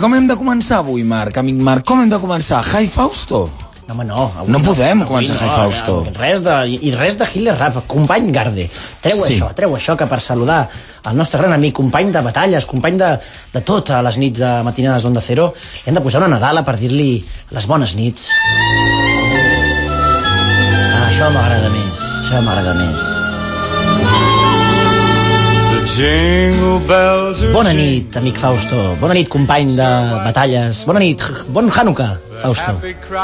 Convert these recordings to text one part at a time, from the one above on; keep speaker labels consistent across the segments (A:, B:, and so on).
A: com hem de començar avui, Marc? Amic Marc, com hem de començar? Hi, Fausto?
B: No, home, no. Avui
A: No podem
B: avui
A: començar a fer Fausto.
B: eh, Res de, I res de Hitler Rap. Company Garde. Treu
A: Sí.
B: això, treu això, que per saludar el nostre gran amic, company de batalles, company de, de tot a les nits de matinades d'Onda Cero, hem de posar una Nadala per dir-li les bones nits. Ah, això m'agrada més, això m'agrada més. Bona nit, amic Fausto. Bona nit, company de batalles. Bona nit, bon Hanukkah, Fausto.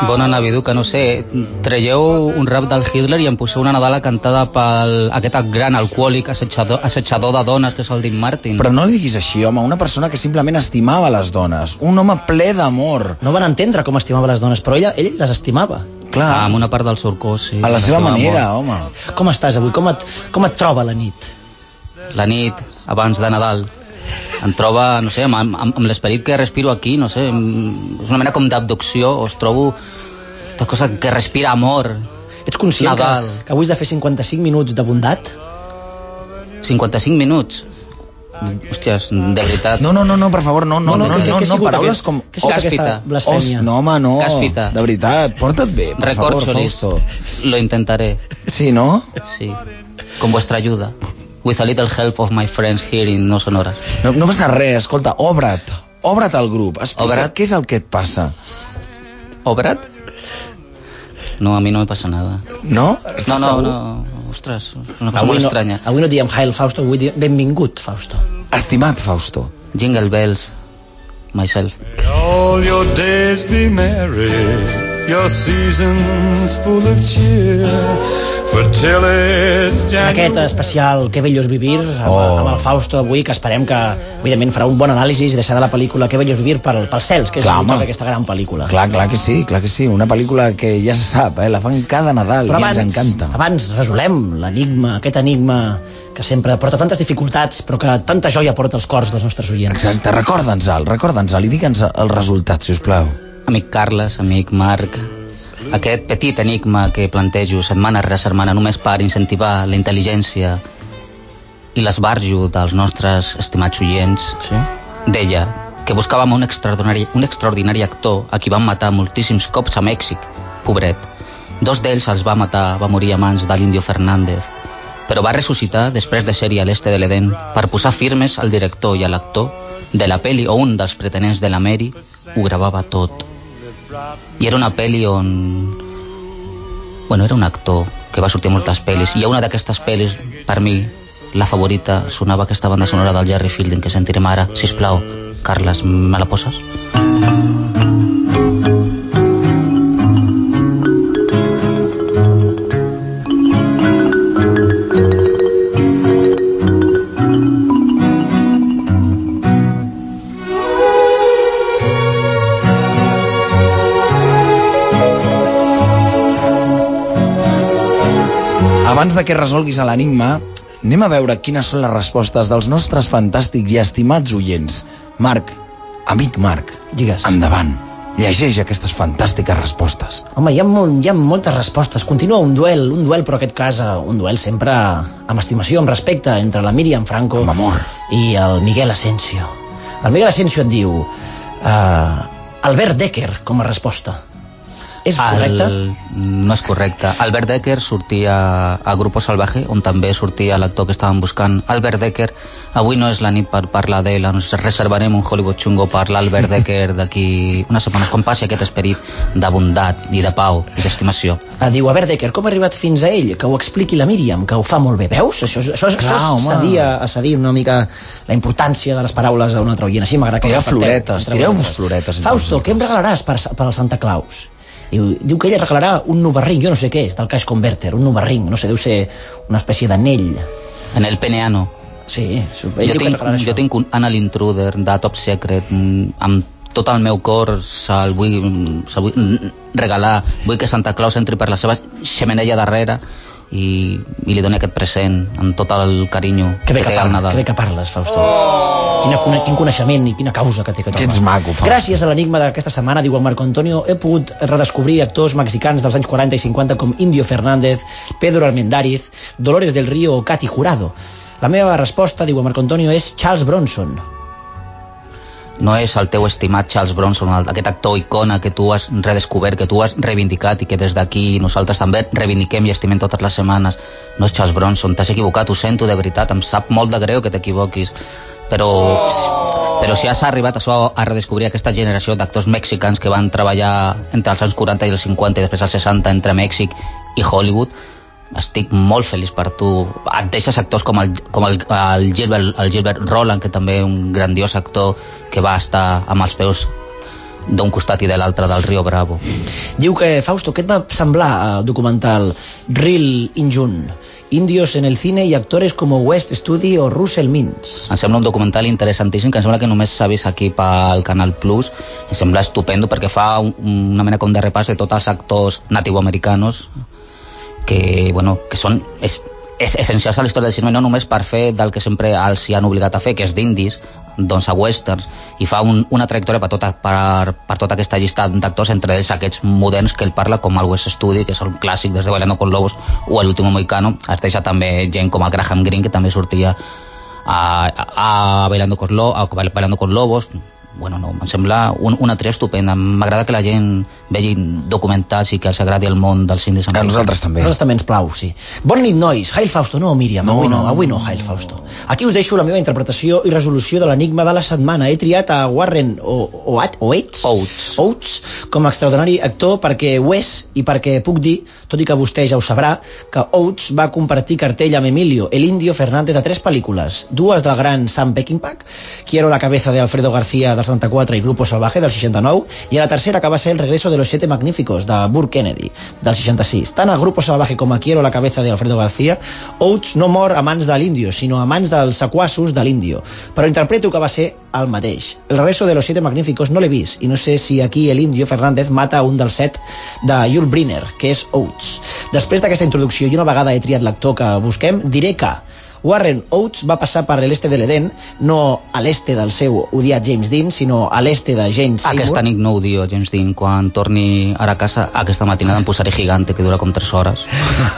C: Bona Naviduca, no sé, traieu un rap del Hitler i em poseu una Nadala cantada pel aquest gran alcohòlic assetjador, assetjador de dones que és el Dean Martin.
A: Però no li diguis així, home, una persona que simplement estimava les dones, un home ple d'amor.
B: No van entendre com estimava les dones, però ella, ell les estimava.
A: Clar,
C: Ah, amb una part del seu cos, sí.
A: a la
C: del
A: seva manera, home.
B: Com estàs avui? Com et, com et troba la nit?
C: La nit, abans de Nadal, em troba, no sé, amb, amb, amb l'esperit que respiro aquí, no sé, és una mena com d'abducció, os trobo tota cosa que respira amor,
B: Ets conscient que,
C: Nadal.
B: que avui has de fer 55 minuts de bondat?
C: 55 minuts. Hòsties, de veritat.
A: No, no, no, no, per favor, no, no, no, no, no, no,
B: sigut
A: paraules
B: aquest-
A: com...
B: què
C: Càspita.
B: aquesta blasfèmia?
A: Os, no, home, no,
C: Càspita.
A: de veritat, porta't bé, per favor,
C: Recorcholis.
A: Fausto.
C: Lo intentaré.
A: Sí, no?
C: Sí, con vuestra ayuda. With a little help of my friends here in No Sonoras.
A: No, no passa res, escolta, obre't, obre't al grup, explica
C: Obre't?
A: què és el que et passa.
C: ¿Obrat? No, a mí no me pasa nada.
A: No?
C: No,
A: Estàs
C: no,
A: segur?
C: no. Ostras, és una cosa
B: Avui
C: molt
B: no,
C: estranya.
B: avui no diem Hail Fausto, avui diem benvingut, Fausto.
A: Estimat Fausto.
C: Jingle bells, myself.
D: All your days be merry, your seasons full of cheer.
B: Aquest especial Que bello és vivir amb,
A: Oh.
B: amb el Fausto avui, que esperem que evidentment farà un bon anàlisi i deixarà la pel·lícula Que bello és vivir per, pels cels, que és
A: Clar,
B: el d'aquesta gran pel·lícula.
A: Clar, clar que sí, clar que sí. Una pel·lícula que ja se sap, eh? la fan cada Nadal
B: Però
A: i
B: abans,
A: ens encanta.
B: abans resolem l'enigma, aquest enigma que sempre porta tantes dificultats però que tanta joia porta als cors dels nostres oients.
A: Exacte, recorda'ns-el, recorda'ns-el i digue'ns el resultat, si us plau.
C: Amic Carles, amic Marc, aquest petit enigma que plantejo setmana rere setmana només per incentivar la intel·ligència i l'esbarjo dels nostres estimats oients,
B: Sí?
C: deia que buscàvem un extraordinari, un extraordinari actor a qui van matar moltíssims cops a Mèxic, pobret. Dos d'ells els va matar, va morir a mans de l'Indio Fernández, però va ressuscitar després de ser-hi a l'este de l'Eden per posar firmes al director i a l'actor de la peli o un dels pretenents de la Mary ho gravava tot. I era una peli on... Bueno, era un actor que va sortir moltes pel·lis i una d'aquestes pel·lis, per mi, la favorita, sonava aquesta banda sonora del Jerry Fielding que sentirem ara. Si plau, Carles, me la poses?
A: Abans de que resolguis l'enigma, anem a veure quines són les respostes dels nostres fantàstics i estimats oients. Marc, amic Marc,
B: Digues.
A: endavant. Llegeix aquestes fantàstiques respostes.
B: Home, hi ha, molt, hi ha moltes respostes. Continua un duel, un duel, però aquest cas eh, un duel sempre amb estimació, amb respecte, entre la Míriam Franco
A: Amb amor.
B: i el Miguel Asensio. El Miguel Asensio et diu uh, Albert Decker com a resposta. És correcte?
C: No és correcte. Albert Decker sortia a Grupo Salvaje, on també sortia l'actor que estàvem buscant. Albert Decker, avui no és la nit per parlar d'ell, ens reservarem un Hollywood xungo per l'Albert Decker d'aquí unes setmanes, quan passi aquest esperit de bondat i de pau i d'estimació.
B: Ah, diu, Albert Decker, com ha arribat fins a ell? Que ho expliqui la Míriam, que ho fa molt bé. Veus? Això, és- això,
A: Clar,
B: això és cedir, a, a cedir una mica la importància de les paraules a un altre oient. Així m'agrada que
A: Tireu floretes, tireu-vos
B: vosaltres.
A: floretes
B: Fausto, què em regalaràs per, per al Santa Claus? Diu, diu que ella regalarà un nubarring, jo no sé què és, del Cash Converter, un nubarring, no sé, deu ser una espècie d'anell.
C: En el Peneano.
B: Sí, ell
C: Jo tinc, jo tinc un Anal Intruder de Top Secret mm, amb tot el meu cor se'l vull, se vull mm, regalar vull que Santa Claus entri per la seva xemeneia darrere i, i li doni aquest present amb tot el carinyo
B: Que bé que,
C: té
B: parla,
C: Nadal
B: que bé que parles, Fausto. Oh! Quina, quin coneixement i quina causa que té aquest
A: Que
B: home.
A: ets maco, Fausto.
B: Gràcies a l'enigma d'aquesta setmana, diu el Marco Antonio, he pogut redescobrir actors mexicans dels anys 40 i 50 com Indio Fernández, Pedro Armendáriz, Dolores del Río o Katy Jurado. La meva resposta, diu el Marco Antonio, és Charles Bronson.
C: No és el teu estimat Charles Bronson, aquest actor icona que tu has redescobert, que tu has reivindicat i que des d'aquí nosaltres també reivindiquem i estimem totes les setmanes. No és Charles Bronson, t'has equivocat, ho sento de veritat, em sap molt de greu que t'equivoquis, però, però si has arribat això a redescobrir aquesta generació d'actors mexicans que van treballar entre els anys 40 i els 50 i després als 60 entre Mèxic i Hollywood, estic molt feliç per tu. Et deixes actors com el, com el, el, Gilbert, el Gilbert Roland, que també un grandiós actor que va estar amb els peus d'un costat i de l'altre del Rio Bravo.
B: Diu que, Fausto, què et va semblar el documental Real Injun? Indios en el cine i actores com West Studi o Russell Mintz.
C: Em sembla un documental interessantíssim que em sembla que només s'ha vist aquí pel Canal Plus. Em sembla estupendo perquè fa un, una mena com de repàs de tots els actors nativoamericanos que, bueno, que són és, és essencials a la història del cinema no només per fer del que sempre els hi han obligat a fer, que és d'indis, doncs a westerns, i fa un, una trajectòria per tota, per, per tota aquesta llista d'actors, entre ells aquests moderns que ell parla, com el West Studi, que és un clàssic des de Bailando con Lobos, o El último Moicano, es deixa també gent com a Graham Greene, que també sortia a, a, a Bailando, con Lo, a Bailando con Lobos, bueno, no, em sembla un, una tria estupenda. M'agrada que la gent vegi documentals i que els agradi el món dels indis
A: A
C: americans.
A: nosaltres també.
B: A nosaltres també ens plau, sí. Bona nit, nois. Hail Fausto. No, Míriam,
A: No,
B: avui no,
A: no,
B: avui no, Hail. Fausto. Aquí us deixo la meva interpretació i resolució de l'enigma de la setmana. He triat a Warren o, o, At- o Oates,
C: Oates.
B: Oates com a extraordinari actor perquè ho és i perquè puc dir, tot i que vostè ja ho sabrà, que Oates va compartir cartell amb Emilio, el indio Fernández de tres pel·lícules, dues del gran Sam Peckinpah, Quiero la cabeza de Alfredo García del 74 i Grupo Salvaje del 69, i a la tercera que va ser El regreso de los siete magníficos de Burke Kennedy del 66. Tant a Grupo Salvaje com a Quiero la cabeza de Alfredo García, Oates no mor a mans de l'índio, sinó a mans dels sequassos de l'índio, però interpreto que va ser el mateix. El regreso de los siete magníficos no l'he vist i no sé si aquí l'índio Fernández mata un dels set de Yul Brynner, que és Oates. Després d'aquesta introducció i una vegada he triat l'actor que busquem, diré que Warren Oates va passar per l'este de l'Eden, no a l'este del seu odiat James Dean, sinó a l'este de Jane Seymour.
C: Aquesta nit no ho diu James Dean. Quan torni ara a casa, aquesta matinada em posaré gigante, que dura com 3 hores.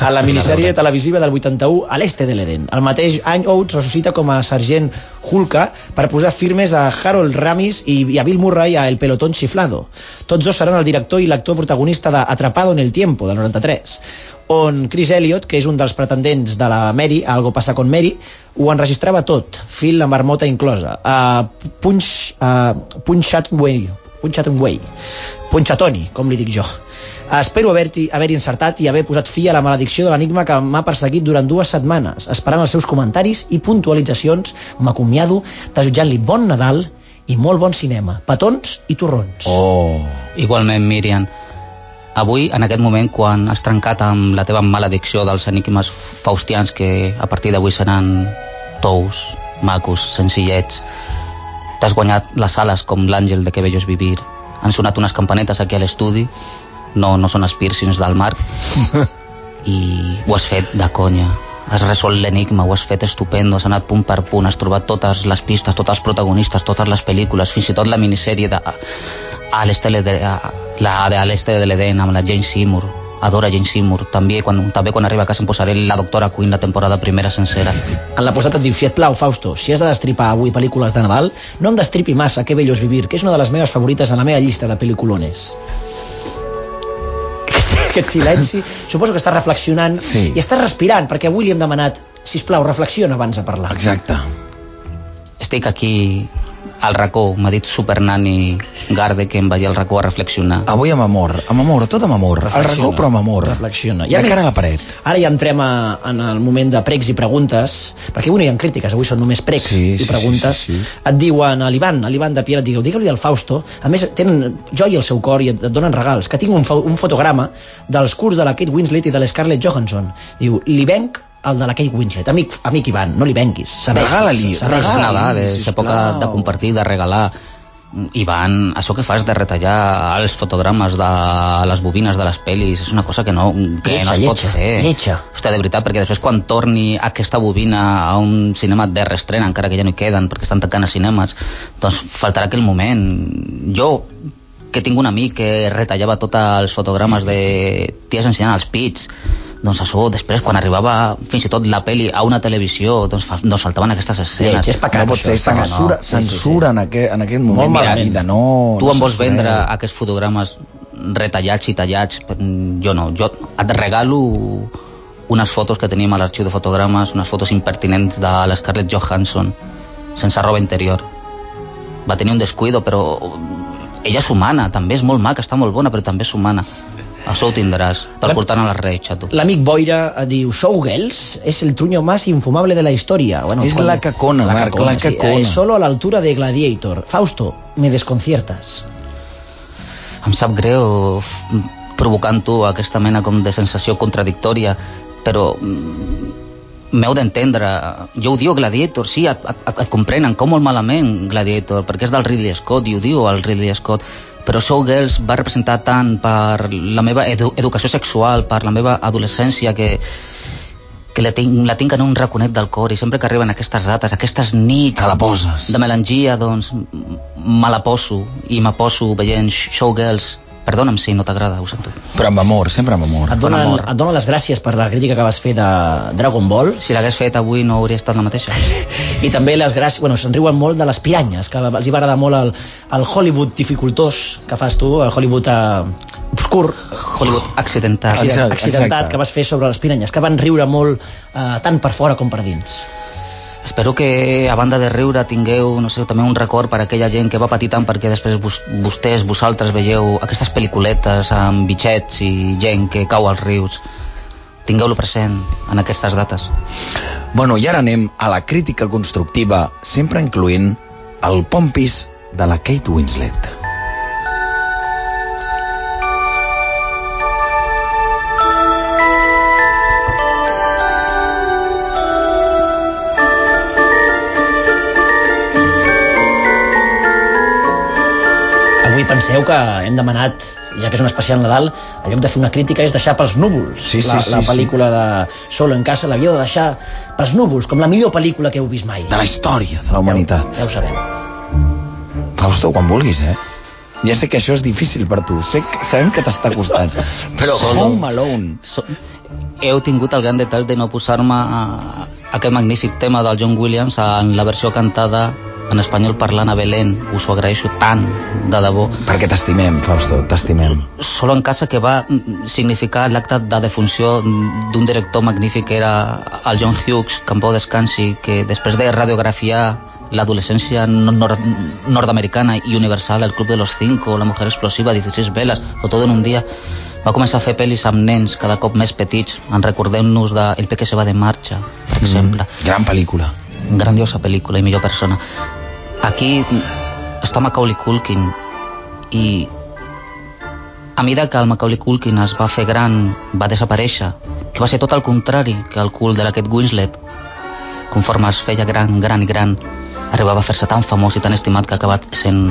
B: a la minissèrie televisiva del 81 a l'este de l'Eden. El mateix any Oates ressuscita com a sergent Hulka per posar firmes a Harold Ramis i, i a Bill Murray a El pelotón chiflado. Tots dos seran el director i l'actor protagonista de Atrapado en el tiempo, del 93 on Chris Elliott, que és un dels pretendents de la Mary, Algo passa con Mary, ho enregistrava tot, fil la marmota inclosa, a Punch, a Punchatway, Punchatway, Punchatoni, com li dic jo. Espero haver-hi haver encertat i haver posat fi a la maledicció de l'enigma que m'ha perseguit durant dues setmanes. Esperant els seus comentaris i puntualitzacions, m'acomiado desitjant-li bon Nadal i molt bon cinema. Petons i torrons.
A: Oh.
C: Igualment, Míriam, avui, en aquest moment, quan has trencat amb la teva maledicció dels enigmes faustians que a partir d'avui seran tous, macos, senzillets, t'has guanyat les ales com l'àngel de que bello és vivir. Han sonat unes campanetes aquí a l'estudi, no, no són els piercings del Marc, i ho has fet de conya. Has resolt l'enigma, ho has fet estupendo, has anat punt per punt, has trobat totes les pistes, tots els protagonistes, totes les pel·lícules, fins i tot la minissèrie de a l'este de, a, la de a l'este de l'Eden amb la Jane Seymour adora Jane Seymour també quan, també quan arriba a casa em posaré la doctora Quinn la temporada primera sencera
B: En la posada et diu, si et plau, Fausto, si has de destripar avui pel·lícules de Nadal, no em destripi massa Que bello és vivir, que és una de les meves favorites en la meva llista de pel·lículones. aquest silenci. Suposo que estàs reflexionant
A: Sí.
B: i estàs respirant, perquè avui li hem demanat, si plau, reflexiona abans de parlar.
A: Exacte.
C: Estic aquí al racó, m'ha dit Supernani Garde que em vagi al racó a reflexionar.
A: Avui amb amor, amb amor, tot amb amor. Al racó, però amb amor.
B: Reflexiona.
A: De cara a la paret.
B: Ara ja entrem a, en el moment de pregs i preguntes, perquè avui no hi ha crítiques, avui són només pregs
A: Sí,
B: i
A: sí,
B: preguntes.
A: sí, sí, sí.
B: Et diuen a l'Ivan, a l'Ivan de Pierre, et diu, digue-li al Fausto, a més tenen joia al seu cor i et, et donen regals, que tinc un, un fotograma dels curs de la Kate Winslet i de l'Scarlett Johansson. Diu, li venc el de la Kate Winslet. Amic, amic Ivan, no li venguis.
A: Regala-li, regala-li,
C: Nadal, és
A: sisplau.
C: època de compartir, de regalar. Ivan, això que fas de retallar els fotogrames de les bobines de les pel·lis és una cosa que no, que
B: Lletja,
C: no es pot
B: lletja,
C: fer.
B: lletja.
C: Hòstia, de veritat, perquè després quan torni aquesta bobina a un cinema de reestrena, encara que ja no hi queden perquè estan tancant a cinemes, doncs faltarà aquell moment. Jo, que tinc un amic que retallava tots els fotogrames de ties ensenyant els pits, doncs això, després, quan arribava fins i tot la peli a una televisió, doncs, fa, doncs faltaven aquestes escenes.
B: Lleig, és pecat,
A: no pot
B: això,
A: ser,
B: és pecat,
A: censura,
B: no. Sí, sí, sí.
A: censura en, aquest, en aquest moment
B: Molt malament.
A: vida, no...
C: tu
A: no
C: em vols vendre aquests fotogrames retallats i tallats jo no, jo et regalo unes fotos que tenim a l'arxiu de fotogrames unes fotos impertinents de l'Scarlett Johansson sense roba interior va tenir un descuido però ella és humana, també és molt maca està molt bona però també és humana això ho tindràs, te'l
B: La-
C: portant a les Reis xato.
B: L'amic Boira eh, diu Showgirls es el truño más infumable de la historia. Bueno,
A: Es la cacona, Marc, la
B: sí,
A: cacona.
B: eh, solo a la altura de Gladiator. Fausto, me desconciertas.
C: em sap greu provocant tu aquesta mena com de sensació contradictòria però mm, m'heu d'entendre jo ho diu Gladiator, sí, et, et, et comprenen com molt malament Gladiator perquè és del Ridley Scott i ho diu el Ridley Scott però Showgirls va representar tant per la meva edu educació sexual per la meva adolescència que que la tinc, la tinc en un raconet del cor i sempre que arriben aquestes dates, aquestes nits
A: Te la poses.
C: de melangia, doncs me la poso i me poso veient Showgirls perdona'm si no t'agrada, ho sento
A: Però amb amor, sempre amb amor.
B: Et donen,
C: amor.
B: et donen les gràcies per la crítica que vas fer de Dragon Ball
C: si l'hagués fet avui no hauria estat la mateixa
B: i també les gràcies, bueno, se'n riuen molt de les piranyes, que els hi va agradar molt el, el Hollywood dificultós que fas tu, el Hollywood eh, obscur,
C: Hollywood accidentat
A: Exacte,
B: accidentat
A: exacte.
B: que vas fer sobre les piranyes, que van riure molt eh, tant per fora com per dins.
C: Espero que a banda de riure tingueu no sé, també un record per a aquella gent que va patir tant perquè després vos, vostès, vosaltres veieu aquestes pel·lículetes amb bitxets i gent que cau als rius tingueu-lo present en aquestes dates
A: Bueno, i ara anem a la crítica constructiva, sempre incloent el pompis de la Kate Winslet.
B: Penseu que hem demanat, ja que és un especial Nadal, en lloc de fer una crítica és deixar pels núvols.
A: Sí, sí,
B: la,
A: sí,
B: la
A: sí.
B: pel·lícula de Solo en casa l'havíeu de deixar pels núvols, com la millor pel·lícula que heu vist mai.
A: De la història de la humanitat.
B: Ja, ja ho sabem.
A: Fausto, quan vulguis, eh? Ja sé que això és difícil per tu, sé que, sabem que t'està costant, però
C: Solo-
A: Home Alone...
C: so, heu tingut el gran detall de no posar-me a, aquest magnífic tema del John Williams en la versió cantada en espanyol parlant a Belén us ho agraeixo tant, de debò
A: Perquè t'estimem, Fausto, t'estimem.
C: Solo en casa que va mm, significar l'acte de defunció d'un director magnífic que era el John Hughes, que en pau descansi, que després de radiografiar l'adolescència no- nor nord-americana i universal, El Club de los Cinco, La Mujer Explosiva, 16 veles, o Todo en un dia, va començar a fer pel·lis amb nens cada cop més petits. En recordem-nos de El Peque se va de marxa, per exemple
A: Mm, gran pel·lícula.
C: Grandiosa pel·lícula i millor persona. Aquí està Macaulay Culkin i a mesura que el Macaulay Culkin es va fer gran, va desaparèixer, que va ser tot el contrari que el cul de l'Aquest Winslet. Conforme es feia gran, gran i gran, arribava a fer-se tan famós i tan estimat que ha acabat sent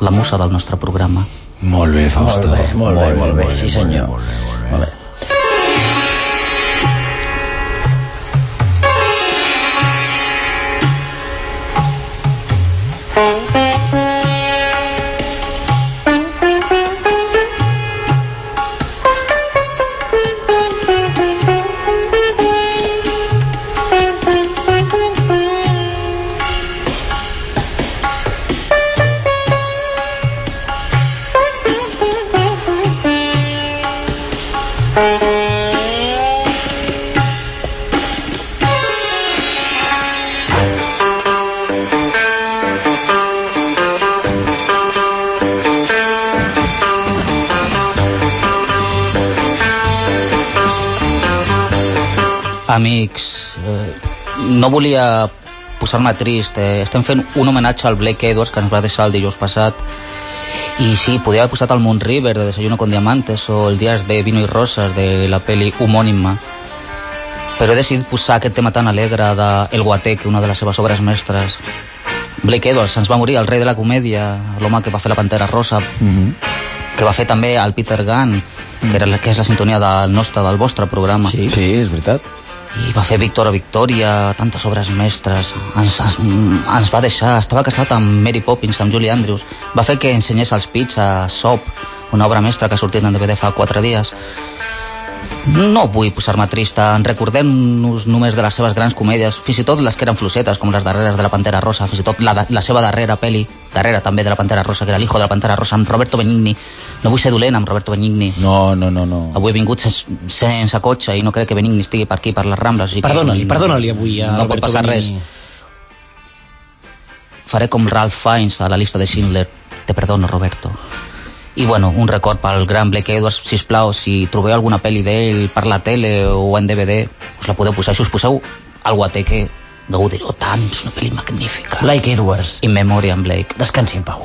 C: la musa del nostre programa.
A: Molt bé, Fausto.
B: Molt bé, molt bé, molt bé, sí senyor.
A: Molt bé, molt bé.
B: Molt bé.
C: Amics, eh, no volia posar-me trist. Eh, estem fent un homenatge al Blake Edwards que ens va deixar el dijous passat i sí, podria haver posat el Moon River de Desayuno con Diamantes o el Días de Vino y Rosas de la peli homònima però he decidit posar aquest tema tan alegre de El Guateque, una de les seves obres mestres. Blake Edwards ens va morir, el rei de la comèdia, l'home que va fer la Pantera Rosa,
A: Mm -hmm.
C: que va fer també el Peter Gunn, que, era, la- que és la sintonia del nostre, del vostre programa.
A: Sí, sí, és veritat.
C: I va fer Víctor Victòria, tantes obres mestres. Ens, ens, ens va deixar, estava casat amb Mary Poppins, amb Julie Andrews. Va fer que ensenyés als pits a Sop, una obra mestra que ha sortit en DVD fa quatre dies. No vull posar-me trista, en recordem-nos només de les seves grans comèdies, fins i tot les que eren flossetes, com les darreres de la Pantera Rosa, fins i tot la, la seva darrera peli, darrere també de la Pantera Rosa, que era l'hijo de la Pantera Rosa, amb Roberto Benigni. No vull ser dolent amb Roberto Benigni.
A: No, no, no, no.
C: Avui he vingut sense, sense cotxe i no crec que Benigni estigui per aquí, per les Rambles.
B: Perdona-li, perdona-li avui a
C: no
B: Alberto
C: pot passar
B: Benigni.
C: res. Faré com Ralph Fiennes a la llista de Schindler. Te perdono, Roberto. I bueno, un record pel gran Blake Edwards, si plau, si trobeu alguna pel·li d'ell per la tele o en DVD, us la podeu posar. Si us poseu al Guateque, gaudireu tant, és una pel·li magnífica.
B: Blake Edwards.
C: In Memoriam Blake.
B: Descansi en pau.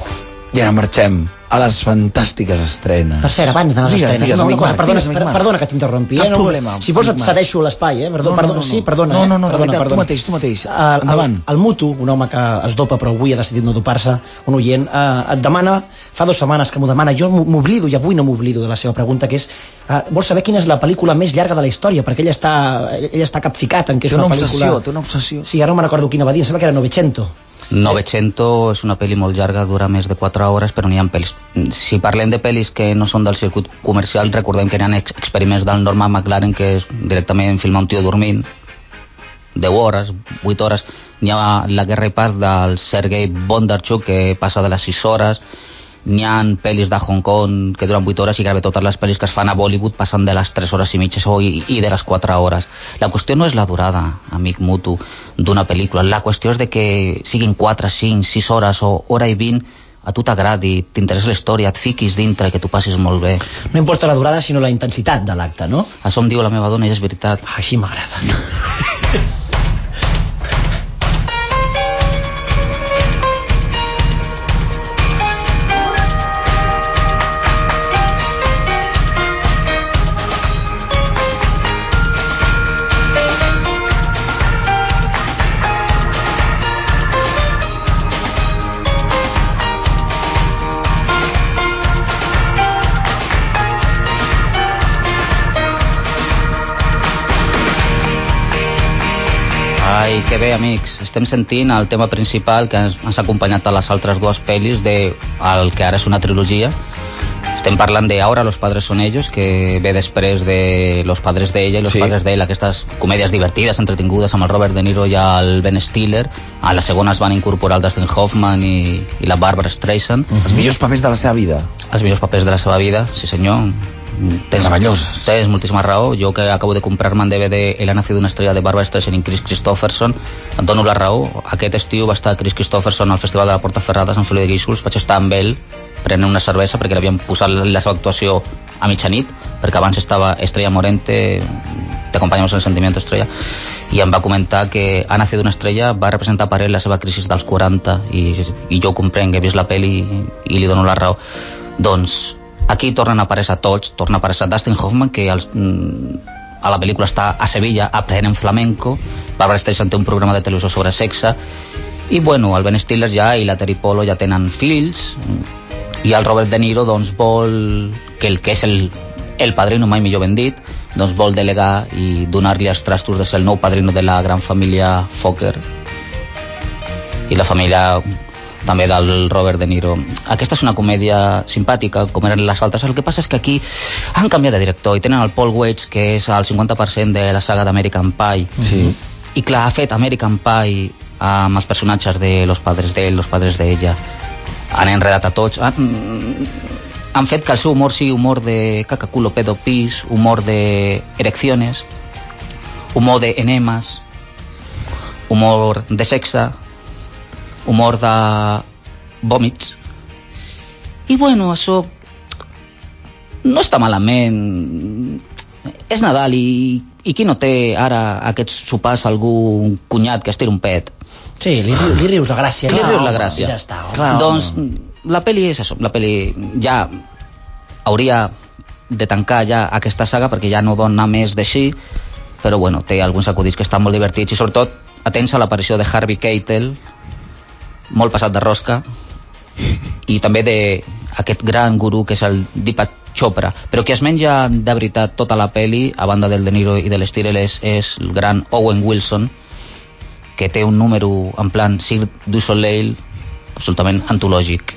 A: I ara marxem a les fantàstiques estrenes.
B: Per cert, abans de les
A: Digues,
B: estrenes,
A: digues,
B: una, una cosa, perdona,
A: digues,
B: per, perdona que t'interrompi. Eh? no,
A: problema,
B: Si vols et cedeixo l'espai, eh? Perdó,
A: No, no,
B: perdó,
A: no, no.
B: sí, perdona.
A: No,
B: eh?
A: no, no, de
B: perdona,
A: veritat, tu
B: perdona.
A: mateix, tu mateix.
B: El,
A: Endavant.
B: El, el Mutu, un home que es dopa però avui ha decidit no dopar-se, un oient, eh, et demana, fa dues setmanes que m'ho demana, jo m'oblido i avui no m'oblido de la seva pregunta, que és, eh, vol saber quina és la pel·lícula més llarga de la història, perquè ell està, ell està capficat en que és
A: Té una
B: una
A: obsessió,
B: pel·lícula...
A: té una obsessió.
B: Sí, ara no me'n recordo quina va dir, em sembla que era Novecento.
C: 900 és una pel·li molt llarga, dura més de 4 hores, però n'hi ha pel·lis. Si parlem de pel·lis que no són del circuit comercial, recordem que n'hi ha ex experiments del Norman McLaren que és directament filmar un tio dormint, 10 hores, 8 hores. N'hi ha La guerra i paz del Sergei Bondarchuk que passa de les 6 hores. N'hi ha pel·lis de Hong Kong que duren 8 hores i gairebé totes les pel·lis que es fan a Bollywood passen de les 3 hores i mitja i, i de les 4 hores. La qüestió no és la durada, amic mutu, d'una pel·lícula. La qüestió és de que siguin 4, 5, 6 hores o hora i 20 a tu t'agradi, t'interessa la història, et fiquis dintre que tu passis molt bé.
B: No importa la durada, sinó la intensitat de l'acte, no?
C: Això em diu la meva dona i és veritat.
B: Així m'agrada.
C: que bé, amics. Estem sentint el tema principal que ens, ha acompanyat a les altres dues pel·lis de el que ara és una trilogia. Estem parlant de Ahora los padres son ellos, que ve després de Los padres de ella i Los
A: Sí.
C: padres de él, aquestes comèdies divertides, entretingudes, amb el Robert De Niro i el Ben Stiller. A la segona es van incorporar el Dustin Hoffman i, i la Barbara Streisand.
A: Els millors papers de la seva vida.
C: Els millors papers de la seva vida, sí senyor. Tens,
A: Meravelloses.
C: Tens moltíssima raó. Jo que acabo de comprar-me en DVD El ha nacido una estrella de Barbara Streisand i Chris Christopherson, et dono la raó. Aquest estiu va estar Chris Christopherson al Festival de la Porta Ferrada a Sant Feliu de Guíxols. Vaig estar amb ell prenent una cervesa perquè l'havien posat la seva actuació a mitjanit, perquè abans estava Estrella Morente, te acompanyamos en el sentimiento Estrella, i em va comentar que Ha nacido una estrella va representar per ell la seva crisi dels 40 i, i jo ho comprenc, he vist la pel·li i, i li dono la raó. Doncs aquí tornen a aparèixer tots, torna a aparèixer Dustin Hoffman, que els, mm, a la pel·lícula està a Sevilla aprenent flamenco, Barbara Streisand té un programa de televisió sobre sexe, i bueno, el Ben Stiller ja i la Terry Polo ja tenen fills, i el Robert De Niro doncs vol que el que és el, el padrino mai millor ben dit doncs vol delegar i donar-li els trastos de ser el nou padrino de la gran família Fokker. I la família també del Robert De Niro. Aquesta és una comèdia simpàtica, com eren les altres. El que passa és que aquí han canviat de director i tenen el Paul Weitz, que és el 50% de la saga d'American Pie.
A: Sí.
C: I clar, ha fet American Pie amb els personatges de Los Padres d'ell, Los Padres d'ella. Han enredat a tots. Han, han fet que el seu humor sigui humor de caca, culo, pedo, pis, humor de erecciones, humor de enemas, humor de sexe, humor de vòmits. I bueno, això no està malament. És Nadal i, i qui no té ara aquests sopars algun cunyat que es tira un pet?
B: Sí, li, li rius la gràcia.
C: Li rius la gràcia.
B: Ja està. home.
A: Clar,
C: doncs la peli és això, la peli ja hauria de tancar ja aquesta saga perquè ja no dona més d'així, però bueno, té alguns acudits que estan molt divertits i sobretot atents a l'aparició de Harvey Keitel, molt passat de rosca, i també de aquest gran gurú que és el Deepak Chopra, però qui es menja de veritat tota la peli, a banda del De Niro i de l'Estirel, és, és el gran Owen Wilson, que té un número en plan Cirque du Soleil absolutament antològic.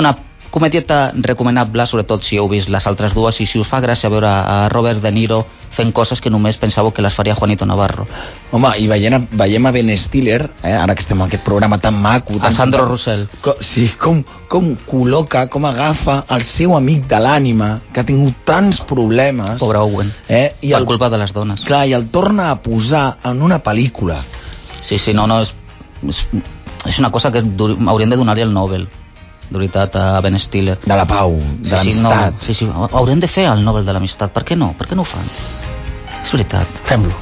C: Una comedieta recomanable, sobretot si heu vist les altres dues i si us fa gràcia veure a Robert De Niro fent coses que només pensàveu que les faria Juanito Navarro.
A: Home, i veient, a- veiem a Ben Stiller, eh, ara que estem en aquest programa tan maco...
C: A
A: Tan
C: Sandro
A: simpàtic,
C: Roussel.
A: Co sí, com, com col·loca, com agafa el seu amic de l'ànima, que ha tingut tants problemes...
C: Pobre Owen.
A: Eh, i
C: per
A: el,
C: culpa de les dones.
A: clar, i el torna a posar en una pel·lícula.
C: Sí, sí, no, no, és, és, és una cosa que haurien de donar-li el Nobel, de veritat, a Ben Stiller.
A: De la pau, de
C: sí, sí, no,
A: l'amistat.
C: sí, sí, haurien de fer el Nobel de l'amistat. Per què no? Per què no ho fan? És veritat.
B: Fem-lo.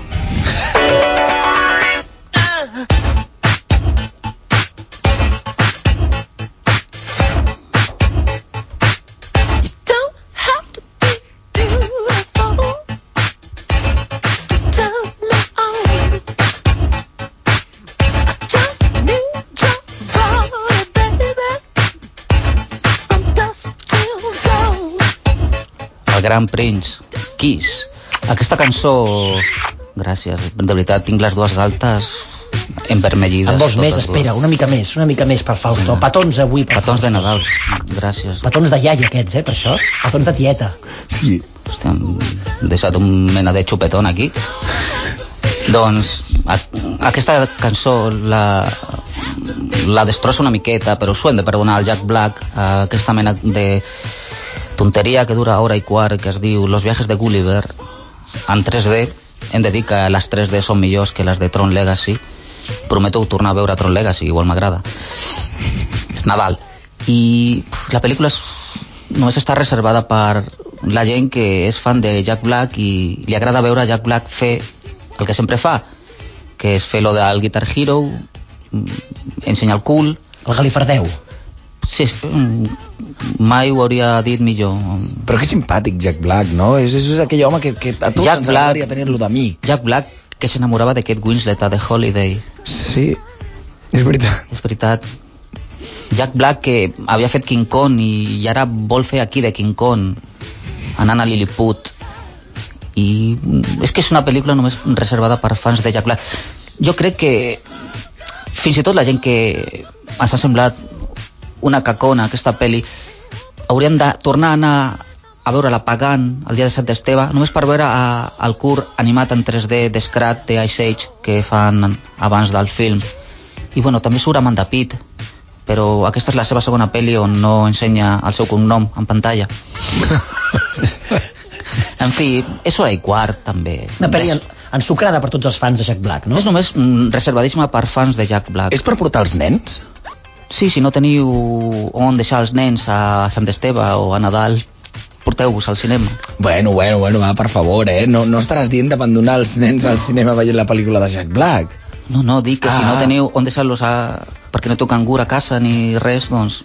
C: Gran Prince, Kiss. Aquesta cançó, gràcies, de veritat, tinc les dues galtes envermellides.
B: En vols més? Espera, una mica més, una mica més per Fausto. Petons avui per
C: Petons de
B: Fausto.
C: Nadal, gràcies.
B: Petons de iaia aquests, eh, per això. Petons de tieta.
A: Sí.
C: Hòstia, hem deixat un mena de xupetón aquí. Doncs a, aquesta cançó la, la destrossa una miqueta, però s'ho hem de perdonar al Jack Black, a aquesta mena de tonteria que dura hora i quart, que es diu Los viajes de Gulliver, en 3D. Hem de dir que les 3D són millors que les de Tron Legacy. Prometo tornar a veure Tron Legacy, igual m'agrada. És Nadal. I la pel·lícula és, només està reservada per la gent que és fan de Jack Black i li agrada veure Jack Black fer el que sempre fa, que és fer lo del Guitar Hero, mm, ensenyar el cul,
B: El galifardeu.
C: Sí, sí, mm, mai ho hauria dit millor.
A: Però que simpàtic, Jack Black, no? És, és aquell home que, que a tots
C: Jack
A: ens
C: Black-
A: agradaria tenir-lo d'amic.
C: Jack Black, que s'enamorava de Kate Winslet a The Holiday.
A: Sí, és veritat.
C: És veritat. Jack Black, que havia fet King Kong i, i ara vol fer aquí de King Kong, anant a Lilliput. I mm, és que és una pel·lícula només reservada per fans de Jack Black. Jo crec que fins i tot la gent que ens ha semblat una cacona aquesta pel·li hauríem de tornar a anar a veure-la pagant el dia de Sant Esteve només per veure a, el curt animat en 3D d'Scrat de Ice Age que fan abans del film i bueno, també surt Amanda Pitt però aquesta és la seva segona pel·li on no ensenya el seu cognom en pantalla en fi, és hora i quart també
B: Una pel·li en- ensucrada per tots els fans de Jack Black, no?
C: no és només mm, reservadíssima per fans de Jack Black
A: És per portar els nens?
C: Sí, si no teniu on deixar els nens a Sant Esteve o a Nadal, porteu-vos al cinema.
A: Bueno, bueno, bueno, va, per favor, eh? No, no estaràs dient d'abandonar els nens al cinema veient la pel·lícula de Jack Black.
C: No, no, dic que si
A: Ah.
C: no teniu on deixar-los a... perquè no té cangur a casa ni res, doncs...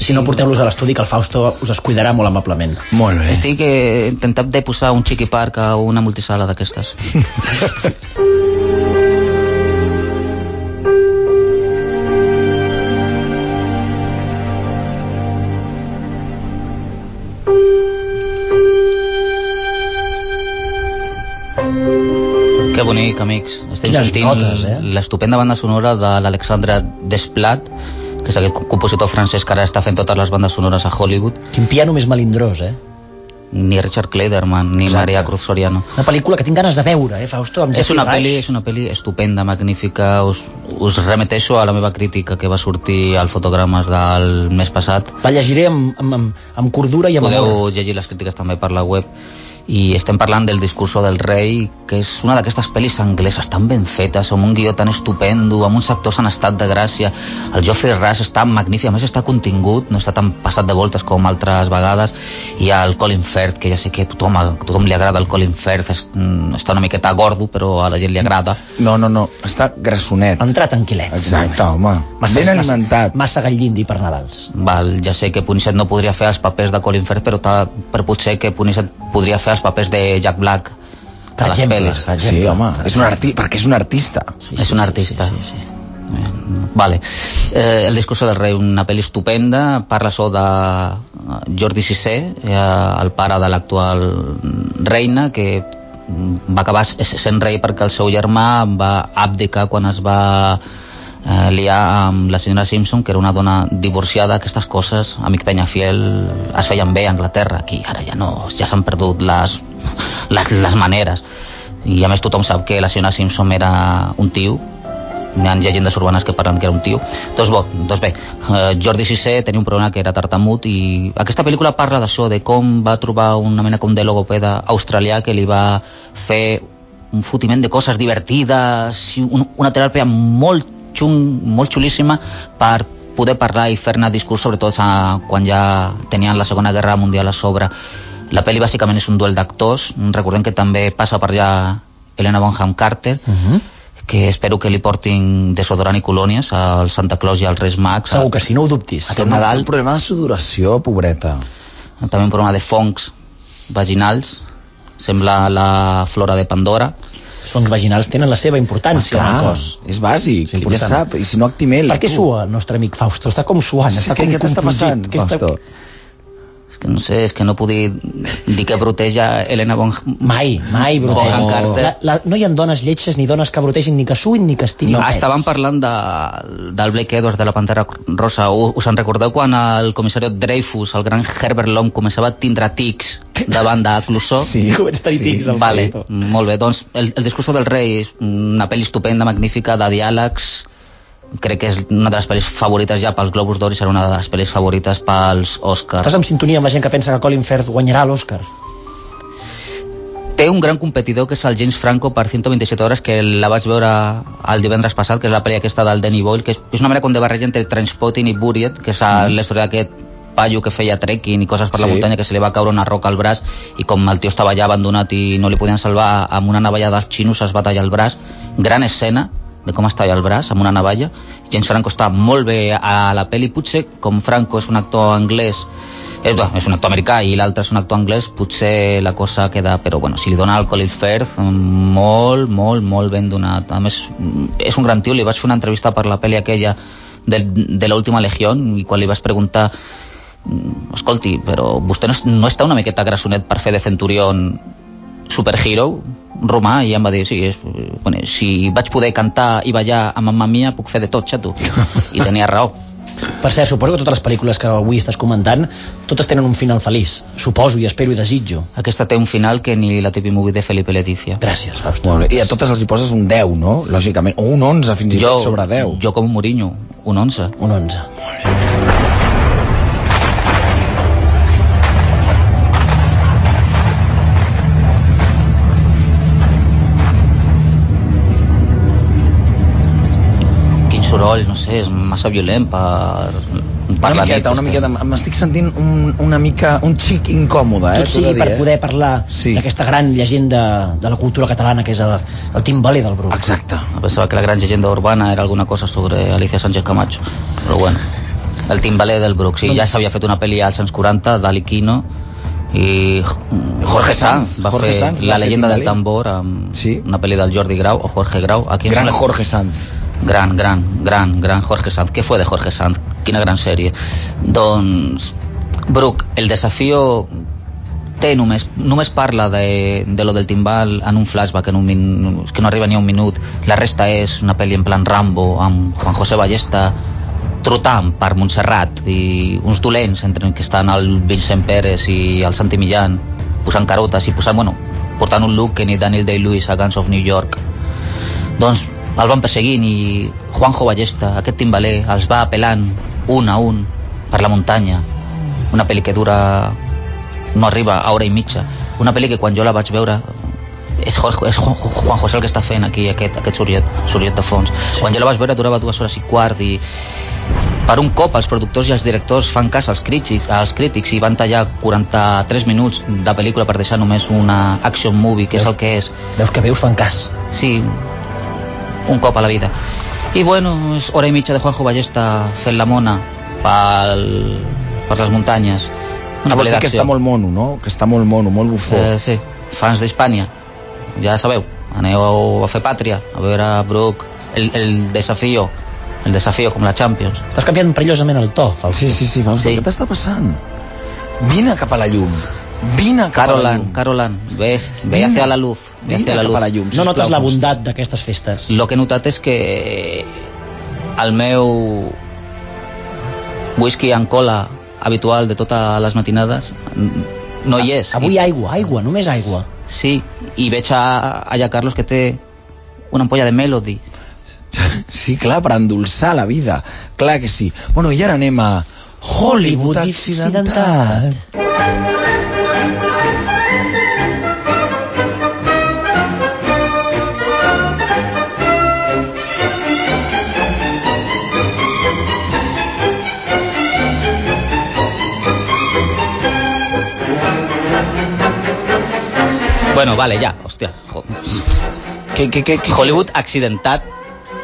B: Si no, porteu-los a l'estudi, que el Fausto us es cuidarà molt amablement.
A: Molt bé.
C: Estic eh, intentant de posar un chiqui park a una multisala d'aquestes. Bonic, amics. Estem
B: Quines
C: sentint
B: eh?
C: l'estupenda banda sonora de l'Alexandre Desplat, que és aquest compositor francès que ara està fent totes les bandes sonores a Hollywood.
B: Quin piano més melindrós, eh?
C: Ni Richard Clayderman, ni
B: Exacte.
C: Maria Cruz Soriano.
B: Una pel·lícula que tinc ganes de veure, eh, Fausto? Amb
C: És una, pel·li, és una pel·li estupenda, magnífica. Us, us remeteixo a la meva crítica que va sortir al fotogrames del mes passat.
B: La llegiré amb, amb, amb, amb cordura i amb
C: Podeu
B: amor.
C: llegir les crítiques també per la web. I estem parlant del discurso del rei que és una d'aquestes pel·lis angleses tan ben fetes, amb un guió tan estupendo amb uns actors en estat de gràcia el Geoffrey Rush està magnífic, a més està contingut no està tan passat de voltes com altres vegades i el Colin Firth, que ja sé que a tothom, a tothom li agrada el Colin Firth és, mm, està una miqueta gordo però a la gent li agrada
A: No, no, no, està grassonet.
B: Ha entrat en quilets.
A: Exacte, home. ben alimentat.
B: Massa gallindi per Nadals.
C: Val, ja sé que Punisset no podria fer els papers de Colin Firth però, ta, però potser que Punisset podria fer els papers de Jack Black
B: Per
C: a les
B: exemple,
C: pel·lis
B: per exemple.
A: Sí, home, és un arti perquè és un artista.
B: Sí,
C: És un artista.
B: Sí, sí, sí.
C: Vale. Eh, el discurso del rei, una pel·li estupenda, parla so de eh, Jordi VI, eh, el pare de l'actual reina, que va acabar sent rei perquè el seu germà va abdicar quan es va eh, liar amb la senyora Simpson, que era una dona divorciada, aquestes coses, amic Peñafiel, es feien bé a Anglaterra, aquí ara ja no, ja s'han perdut les, les, les maneres. I a més tothom sap que la senyora Simpson era un tio, hi ha llegendes urbanes que parlen que era un tio. Doncs, bo, doncs bé, eh, Jordi VI tenia un problema que era tartamut i aquesta pel·lícula parla d'això, de com va trobar una mena com de logopeda australià que li va fer un fotiment de coses divertides una teràpia molt xung, molt xulíssima per poder parlar i fer-ne discurs sobretot a, quan ja tenien la Segona Guerra Mundial a sobre la pel·li bàsicament és un duel d'actors recordem que també passa per allà Helena Bonham Carter
B: Uh -huh.
C: que espero que li portin desodorant i colònies al Santa Claus i al Reis Mags.
B: Segur que sí, no ho dubtis.
C: Aquest
A: Té
C: Nadal.
A: un problema de sudoració, pobreta.
C: També un problema de fongs vaginals. Sembla la flora de Pandora.
B: Fongs vaginals tenen la seva importància en el cos.
A: és bàsic,
B: És
A: ja
B: important.
A: sap, i si no actimel.
B: Per què sua el nostre amic Fausto? Està com suant,
A: Sí,
B: està
A: què,
B: com
A: què t'està
B: compungit.
A: passant,
B: Què està-
A: Fausto?
C: És que no sé, és que no puc dir, que broteja Helena Bonham...
B: Mai, mai, broteja.
C: Carter.
B: La, la, no hi ha dones lletges ni dones que brotegin ni que suïn ni que estirin
C: No,
B: pets.
C: estàvem parlant de, del Blake Edwards de la Pantera Rosa. Us en recordeu quan el comissari Dreyfus, el gran Herbert Lom, començava a tindre tics davant de Clouseau?
A: Sí,
B: Comença a tenir tics,
C: Vale,
B: Fausto.
C: molt bé. Doncs el, el discurso del rei és una pel·li estupenda, magnífica, de diàlegs. Crec que és una de les pel·lis favorites ja pels Globus d'Or i serà una de les pel·lis favorites pels Oscars.
B: Estàs en sintonia amb la gent que pensa que Colin Firth guanyarà l'Oscar?
C: Té un gran competidor que és el James Franco per 127 hores que la vaig veure el divendres passat, que és la pel·li aquesta del Danny Boyle, que és, una mena com de barreja entre Transpotting i Buried, que és mm. la història d'aquest paio que feia trekking i coses per la
A: Sí.
C: muntanya que se li va caure una roca al braç i com el tio estava allà abandonat i no li podien salvar amb una navalla dels xinos es va tallar el braç gran escena de com es talla el braç amb una navalla James Franco està molt bé a la pel·li. Potser com Franco és un actor anglès és, no, és un actor americà i l'altre és un actor anglès, potser la cosa queda... Però bueno, si li dona el Colin Firth, molt, molt, molt ben donat. A més, és un gran tio, li vaig fer una entrevista per la pel·li aquella de, de l'última legió i quan li vaig preguntar "Mm, escolti, però vostè no, no està una miqueta grassonet per fer de centurion superhero romà i em va dir, sí, és, bueno, si vaig poder cantar i ballar amb mamma mia puc fer de tot, xato i tenia raó
B: Per cert, suposo que totes les pel·lícules que avui estàs comentant, totes tenen un final feliç. Suposo i espero i desitjo.
C: aquesta té un final que ni la TV Movie de Felipe Leticia
B: Gràcies, Fausto.
A: Molt bé. I a totes els hi poses un 10, no? Lògicament. O un 11, fins i tot sobre 10.
C: jo com un Mourinho, un 11
B: Un 11.
C: quin soroll, no sé, és massa violent per, per
A: Una
C: la
A: miqueta,
C: nit,
A: una miqueta. M'estic sentint un, una mica, un xic incòmode, eh?
B: Tot sigui per
A: dir, eh?
B: poder parlar
A: Sí.
B: d'aquesta gran llegenda de la cultura catalana que és el, el timbaler del Bruc.
A: Exacte.
C: Pensava que la gran llegenda urbana era alguna cosa sobre Alicia Sánchez Camacho, però bueno. El timbaler del Bruc, sí, ja s'havia fet una pel·li als anys 40 d'Ali Quino i Jorge Sanz va
A: Jorge
C: fer
A: Sanz
C: La
A: ser
C: leyenda del tambor amb
A: Sí.
C: una pel·li del Jordi Grau o Jorge Grau. Aquí
A: Gran
C: sembla-
A: Jorge Sanz.
C: Gran, gran, gran, gran Jorge Sanz. Què fue de Jorge Sanz? Quina gran sèrie. Doncs, Bruc, el desafío té només, només parla de, de lo del timbal en un flashback, en un min, que no arriba ni a un minut. La resta és una pel·li en plan Rambo, amb Juan José Ballesta trotant per Montserrat i uns dolents entre que estan el Vincent Pérez i el Santi Millán posant carotes i posant, bueno, portant un look que ni Daniel Day-Lewis a Guns of New York doncs el van perseguint i Juanjo Ballesta, aquest timbaler, els va apel·lant un a un per la muntanya. Una pel·li que dura no arriba a hora i mitja. una pel·li que quan jo la vaig veure és, Jorge, és Juan, José el que està fent aquí aquest, aquest soriet, soriet de fons quan jo la vaig veure durava dues hores i quart i per un cop els productors i els directors fan cas als crítics, als crítics i van tallar 43 minuts de pel·lícula per deixar només una action movie que és el que és
B: Veus que veus fan cas.
C: Sí, un cop a la vida. I bueno, és hora i mitja de Juanjo Ballesta fent la mona pel, per les muntanyes.
A: Una
C: pel·li
A: que
C: d'acció.
A: està molt mono, no? Que està molt mono, molt bufó.
C: Eh, sí, fans d'Hispània, ja sabeu, aneu a fer pàtria, a veure Brook, el, el desafío, el desafío com la Champions.
B: Estàs canviant perillosament el to, Fausto.
A: Sí, sí, sí, Fausto,
C: Sí.
A: què t'està passant? Vine cap a la llum. Vine cap a la
C: Carolan,
A: llum.
C: Carolan, ve, ve
A: Vine.
C: hacia la luz, ve hacia la luz.
A: a la llum,
B: No
A: sisplau,
B: notes la bondat d'aquestes festes.
C: Lo que he notat és que el meu whisky en cola habitual de totes les matinades no hi és.
B: Avui
C: I,
B: aigua, aigua, només aigua.
C: Sí, i veig a, allà Carlos que té una ampolla de Melody.
A: Sí, clar, per endolçar la vida. Clar que sí. Bueno, i ara anem a Hollywood accidentat.
C: Bueno, vale, ja, hòstia.
A: Què, què, què, què?
C: Hollywood accidentat.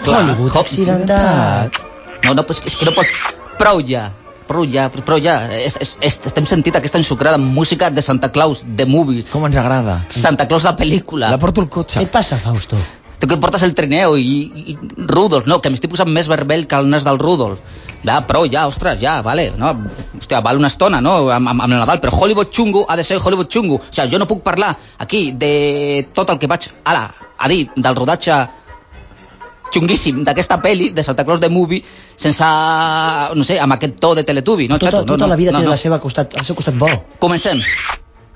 B: Hollywood
C: Ho-
B: accidentat.
C: No, no, però és que no pot... Prou ja, prou ja, prou ja. Es, es, es, estem sentint aquesta ensucrada música de Santa Claus, de movie.
A: Com ens agrada.
C: Santa Claus la pel·lícula.
A: La porto al
B: Què
A: cotxe.
B: et passa, Fausto?
C: Tu que portes el trineo i, i Rudolf, no, que m'estic posant més vermell que el nas del Rudolf. Ja, prou, ja, ostres, ja, vale, no, hòstia, val una estona, no, amb, amb, el Nadal, però Hollywood xungo ha de ser Hollywood xungo. O sigui, jo no puc parlar aquí de tot el que vaig ara a dir del rodatge xunguíssim d'aquesta pel·li, de Santa Claus de Movie, sense, no sé, amb aquest to de Teletubi, no,
B: Tota,
C: xato? No,
B: tota
C: no,
B: la vida
C: no,
B: té
C: no.
B: la seva costat, el seu costat bo.
C: Comencem.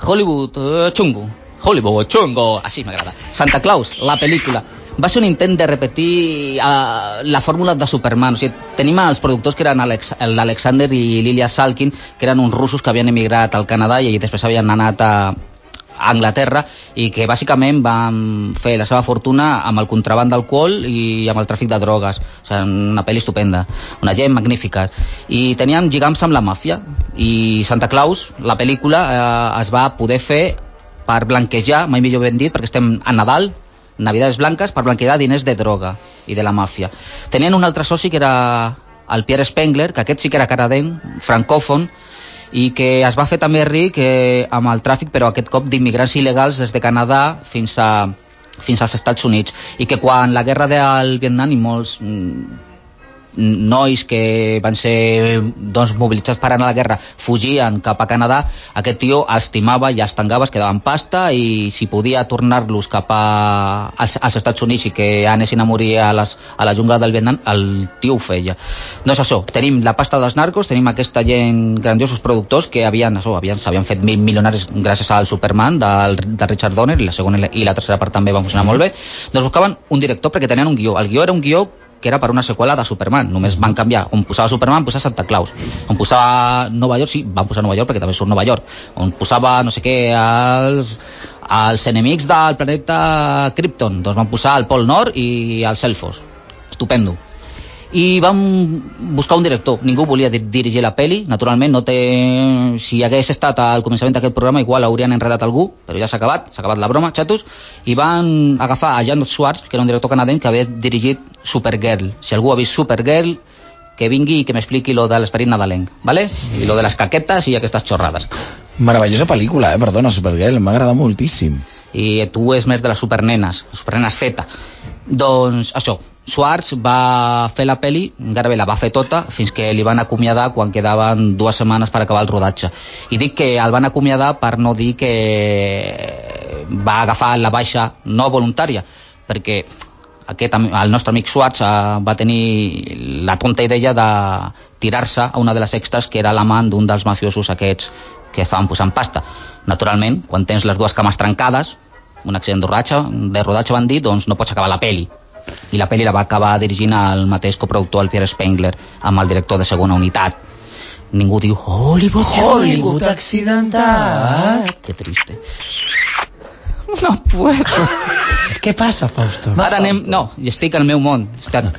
C: Hollywood eh, xungo. Hollywood xungo. Així m'agrada. Santa Claus, la pel·lícula. Va ser un intent de repetir uh, la fórmula de Superman. O sigui, tenim els productors que eren Alex, l'Alexander i Lilia Salkin, que eren uns russos que havien emigrat al Canadà i després havien anat a, a Anglaterra i que bàsicament van fer la seva fortuna amb el contraband d'alcohol i amb el tràfic de drogues. O sigui, una pel·li estupenda, una gent magnífica. I tenien lligams amb la màfia i Santa Claus, la pel·lícula, eh, es va poder fer per blanquejar, mai millor ben dit, perquè estem a Nadal, Navidades blanques, per blanquejar diners de droga i de la màfia. Tenien un altre soci que era el Pierre Spengler, que aquest sí que era canadenc, francòfon, i que es va fer també ric eh, amb el tràfic, però aquest cop d'immigrants il·legals des de Canadà fins a fins als Estats Units i que quan la guerra del Vietnam i molts mm, nois que van ser doncs, mobilitzats per anar a la guerra fugien cap a Canadà, aquest tio estimava i tangava, es quedava en pasta i si podia tornar-los cap a, als, als Estats Units i que anessin a morir a, les, a la jungla del Vietnam, el tio ho feia. Doncs això, tenim la pasta dels narcos, tenim aquesta gent, grandiosos productors que havien, això, havien, s'havien fet mil milionaris gràcies al Superman del, de Richard Donner i la segona i la tercera part també van funcionar molt bé, doncs buscaven un director perquè tenien un guió. El guió era un guió que era per una seqüela de Superman. Només van canviar. On posava Superman, posava Santa Claus. On posava Nova York, sí, van posar Nova York perquè també surt Nova York. On posava, no sé què, els, els enemics del planeta Krypton, doncs van posar el Pol Nord i els Elfos. Estupendo. I vam buscar un director. Ningú volia di- dirigir la peli, naturalment, no té... Si hagués estat al començament d'aquest programa, igual haurien enredat algú, però ja s'ha acabat, s'ha acabat la broma, xatos, i van agafar a Jan Schwartz, que era un director canadenc que havia dirigit Supergirl. Si algú ha vist Supergirl, que vingui i que m'expliqui lo de l'esperit nadalenc, ¿vale? I lo de les caquetes i aquestes xorrades.
A: Meravellosa pel·lícula, eh? Perdona, Supergirl, m'agrada moltíssim.
C: i tu és més de les supernenes, les supernenes Z. Doncs això, Schwartz va fer la peli, encara bé la va fer tota, fins que li van acomiadar quan quedaven dues setmanes per acabar el rodatge. I dic que el van acomiadar per no dir que va agafar la baixa no voluntària, perquè aquest, el nostre amic Schwartz eh, va tenir la tonta idea de tirar-se a una de les extras que era l'amant d'un dels mafiosos aquests que estaven posant pasta. Naturalment, quan tens les dues cames trencades, un accident de rodatge, de rodatge van dir, doncs no pots acabar la peli. I la peli la va acabar dirigint el mateix coproductor, el Pierre Spengler, amb el director de segona unitat. ningú diu Hollywood,
A: Hollywood accidentat.
C: Que triste. No puedo.
B: Què passa, Fausto?
C: Ara anem... No, estic al meu món. Estic...